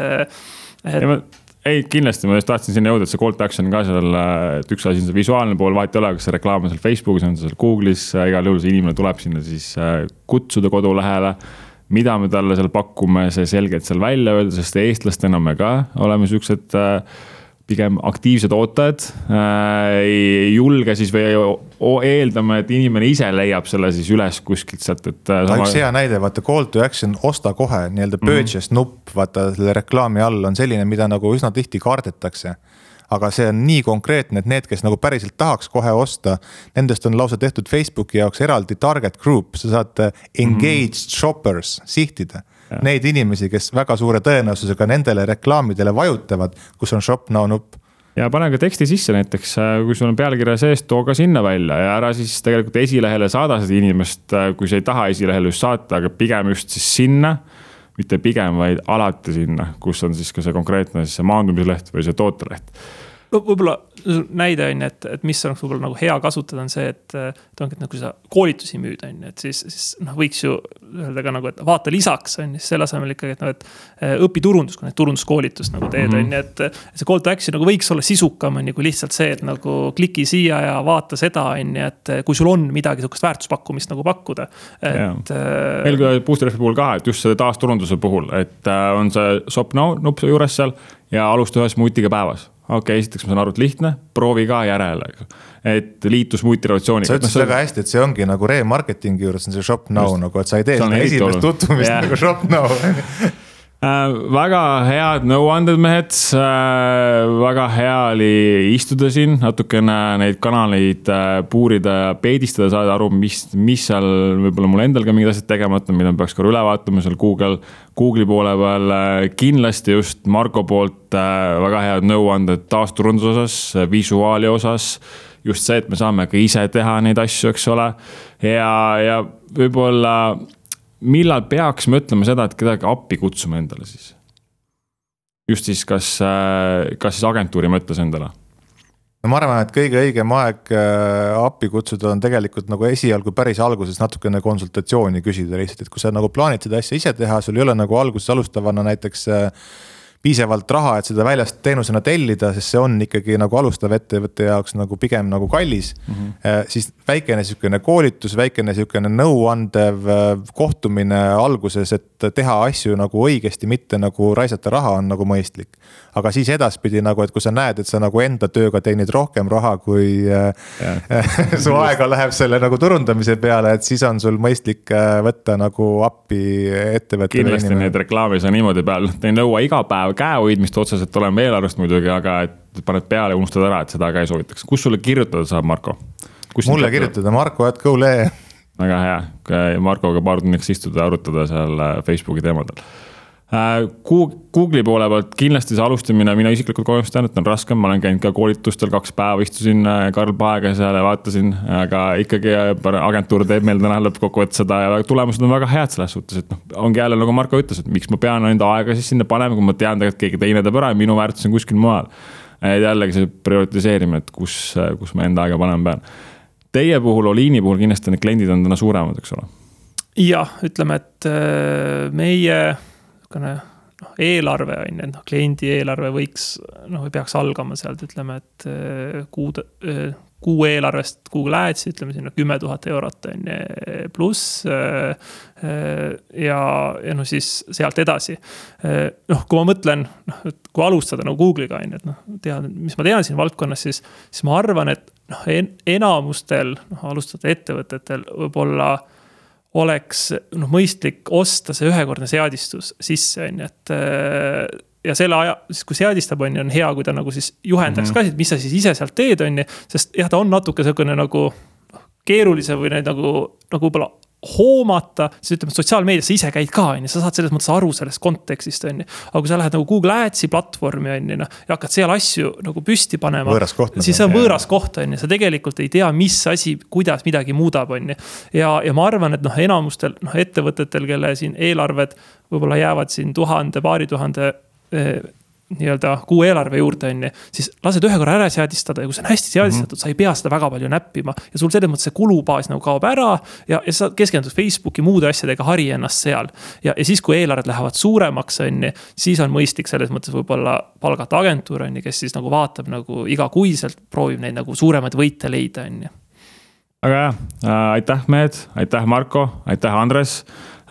et ei, kindlasti ma just tahtsin sinna jõuda, et see call to action ka seal, et üks asi on see visuaalne pool, vahet ei ole, kas see reklaam on seal Facebookis, on see seal Google'is, igal juhul see inimene tuleb sinna siis kutsuda kodulehele. mida me talle seal pakume, see selgelt seal välja öelda, sest eestlastena me ka oleme siuksed äh, pigem aktiivsed ootajad äh,. ei julge siis või eeldame, et inimene ise leiab selle siis üles kuskilt sealt, et äh,. Sama... üks hea näide, vaata call to action, osta kohe nii-öelda mhm. purchase mm -hmm. nupp, vaata selle reklaami all on selline, mida nagu üsna tihti kardetakse aga see on nii konkreetne, et need, kes nagu päriselt tahaks kohe osta, nendest on lausa tehtud Facebooki jaoks eraldi target group, sa saad äh, engaged mm -hmm. shoppers sihtida. Neid inimesi, kes väga suure tõenäosusega nendele reklaamidele vajutavad, kus on shop now nupp ja pane ka teksti sisse näiteks, äh, kui sul on pealkirja sees, too ka sinna välja ja ära siis tegelikult esilehele saada seda inimest, äh, kui sa ei taha esilehele just saata, aga pigem just siis sinna. mitte pigem, vaid alati sinna, kus on siis ka see konkreetne siis see maandumisleht või see tooteleht no võib-olla näide on ju, et, et mis oleks võib-olla nagu hea kasutada, on see, et. et ongi, et nagu sa koolitusi müüd, on ju, et siis, siis noh, võiks ju öelda ka nagu, et vaata lisaks on ju, siis selle asemel ikkagi, et noh, et. Eh, õpi turundust, kui neid turunduskoolitust nagu teed, mhm. on ju, et. see call to action nagu võiks olla sisukam, on ju, kui lihtsalt see, et nagu kliki siia ja vaata seda, on ju, et kui sul on midagi sihukest väärtuspakkumist nagu pakkuda, et. Äh, meil ka Boosterfi puhul ka, et just selle taasturunduse puhul, et äh, on see shop now nupp juures seal ja alusta ühe smuutiga päevas okei okay,, esiteks ma saan aru, et lihtne, proovi ka järele, et liitus motivatsiooniga. sa ütlesid väga hästi, et see ongi nagu remarketingi juures on see shop now Just. nagu, et sa ei tee sinna esimest tutvumist yeah. nagu shop now väga head nõuanded, mehed äh,. väga hea oli istuda siin, natukene neid kanaleid äh, puurida ja peedistada, saada aru, mis, mis seal võib-olla mul endal ka mingid asjad tegemata, mida ma peaks korra üle vaatama seal Google, Google'i poole peal. Äh, kindlasti just Marko poolt äh, väga head nõuanded taasturunduse osas, visuaali osas just see, et me saame ka ise teha neid asju, eks ole. ja, ja võib-olla millal peaks mõtlema seda, et kedagi appi kutsuma endale siis? just siis, kas, äh, kas siis agentuuri mõttes endale? no ma arvan, et kõige õigem aeg äh, appi kutsuda on tegelikult nagu esialgu päris alguses natukene konsultatsiooni küsida lihtsalt, et kui sa nagu plaanid seda asja ise teha, sul ei ole nagu alguses alustavana näiteks äh, piisavalt raha, et seda väljast teenusena tellida, sest see on ikkagi nagu alustav ettevõtte jaoks nagu pigem nagu kallis mm. -hmm. siis väikene sihukene koolitus, väikene sihukene nõuandev äh, kohtumine alguses, et teha asju nagu õigesti, mitte nagu raisata raha, on nagu mõistlik. aga siis edaspidi nagu, et kui sa näed, et sa nagu enda tööga teenid rohkem raha, kui yeah. su aega läheb selle nagu turundamise peale, et siis on sul mõistlik võtta nagu appi ettevõtte. kindlasti neid reklaame ei saa niimoodi peal, ei nõua iga päev käehoidmist otseselt olema eelarvest muidugi, aga et paned peale ja unustad ära, et seda ka ei soovitaks. kus sulle kirjutada saab, Marko? mulle kirjutada, Marko at go.ee. väga hea, Markoga paar tunniks istuda ja arutada seal äh, Facebooki teemadel Google'i poole pealt kindlasti see alustamine, mina isiklikult kogemust tean, et on raskem, ma olen käinud ka koolitustel kaks päeva, istusin äh, Karl Paega seal ja vaatasin, aga ikkagi äh, agentuur teeb meile täna lõppkokkuvõttes seda ja tulemused on väga head selles suhtes, et noh, ongi jälle nagu Marko ütles, et miks ma pean enda aega siis sinna panema, kui ma tean tegelikult keegi teine teeb ära ja minu väärtus on kuskil mujal. jällegi see prioritiseerimine, et kus, kus ma enda aega panema pean. Teie puhul, Oliini puhul kindlasti need kliendid on täna suuremad, eks ole? jah, ütleme, et meie niisugune noh, eelarve on ju, et noh, kliendi eelarve võiks noh, peaks algama sealt, ütleme, et kuud, kuu eelarvest Google Ads'i ütleme sinna kümme tuhat eurot on ju pluss. ja, ja noh, siis sealt edasi. noh, kui ma mõtlen, noh, et kui alustada nagu Google'iga on ju, et noh, tean, mis ma tean siin valdkonnas, siis, siis ma arvan, et noh en,, enamustel noh, alustada ettevõtetel võib-olla oleks noh, mõistlik osta see ühekordne seadistus sisse, on ju, et ja selle aja, siis kui seadistab, on ju, on hea, kui ta nagu siis juhendaks mm -hmm. ka, et mis sa siis ise sealt teed, on ju. sest jah, ta on natuke sihukene nagu keerulisem või need nagu, nagu võib-olla hoomata, siis ütleme, sotsiaalmeedias sa ise käid ka, on ju, sa saad selles mõttes aru sellest kontekstist, on ju. aga kui sa lähed nagu Google Adsi platvormi, on ju, noh, ja hakkad seal asju nagu püsti panema. koht. siis see on võõras koht, on ju, sa tegelikult ei tea, mis asi, kuidas midagi muudab, on ju. ja, ja ma arvan, et noh, enamustel noh, ettevõtetel, kelle siin eelarved võib-olla jäävad siin tuhande, paari tuhande Eh, nii-öelda kuu eelarve juurde, on ju. siis lased ühe korra ära seadistada ja kui see on hästi seadistatud mm, -hmm. sa ei pea seda väga palju näppima. ja sul selles mõttes see kulubaas nagu kaob ära ja, ja sa keskendud Facebooki muude asjadega, hari ennast seal. ja, ja siis, kui eelarved lähevad suuremaks, on ju, siis on mõistlik selles mõttes võib-olla palgata agentuur, on ju, kes siis nagu vaatab nagu igakuiselt, proovib neid nagu suuremaid võite leida, on ju. väga hea äh,, aitäh, mehed, aitäh, Marko, aitäh, Andres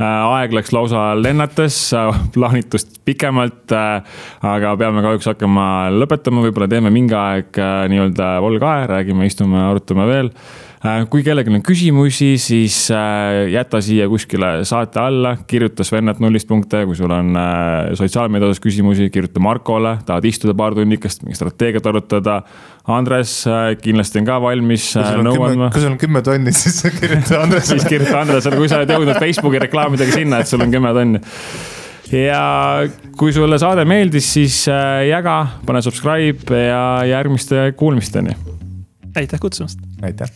aeg läks lausa lennates, äh, plaanitust pikemalt. Äh, aga peame kahjuks hakkama lõpetama, võib-olla teeme mingi aeg nii-öelda volgae, räägime, istume, arutame veel Äh, kui kellelgi on küsimusi, siis äh, jäta siia kuskile saate alla, kirjuta Sven.at nullist punkte, kui sul on äh, sotsiaalmeedia osas küsimusi, kirjuta Markole, tahad istuda paar tunnikest, mingi strateegiat arutada. Andres kindlasti on ka valmis nõu andma. kui sul on kümme tonni, siis kirjuta Andresele siis kirjuta Andresele, kui sa oled jõudnud Facebooki reklaamidega sinna, et sul on kümme tonni ja kui sulle saade meeldis, siis jaga, pane subscribe ja järgmiste kuulmisteni aitäh kutsumast. aitäh.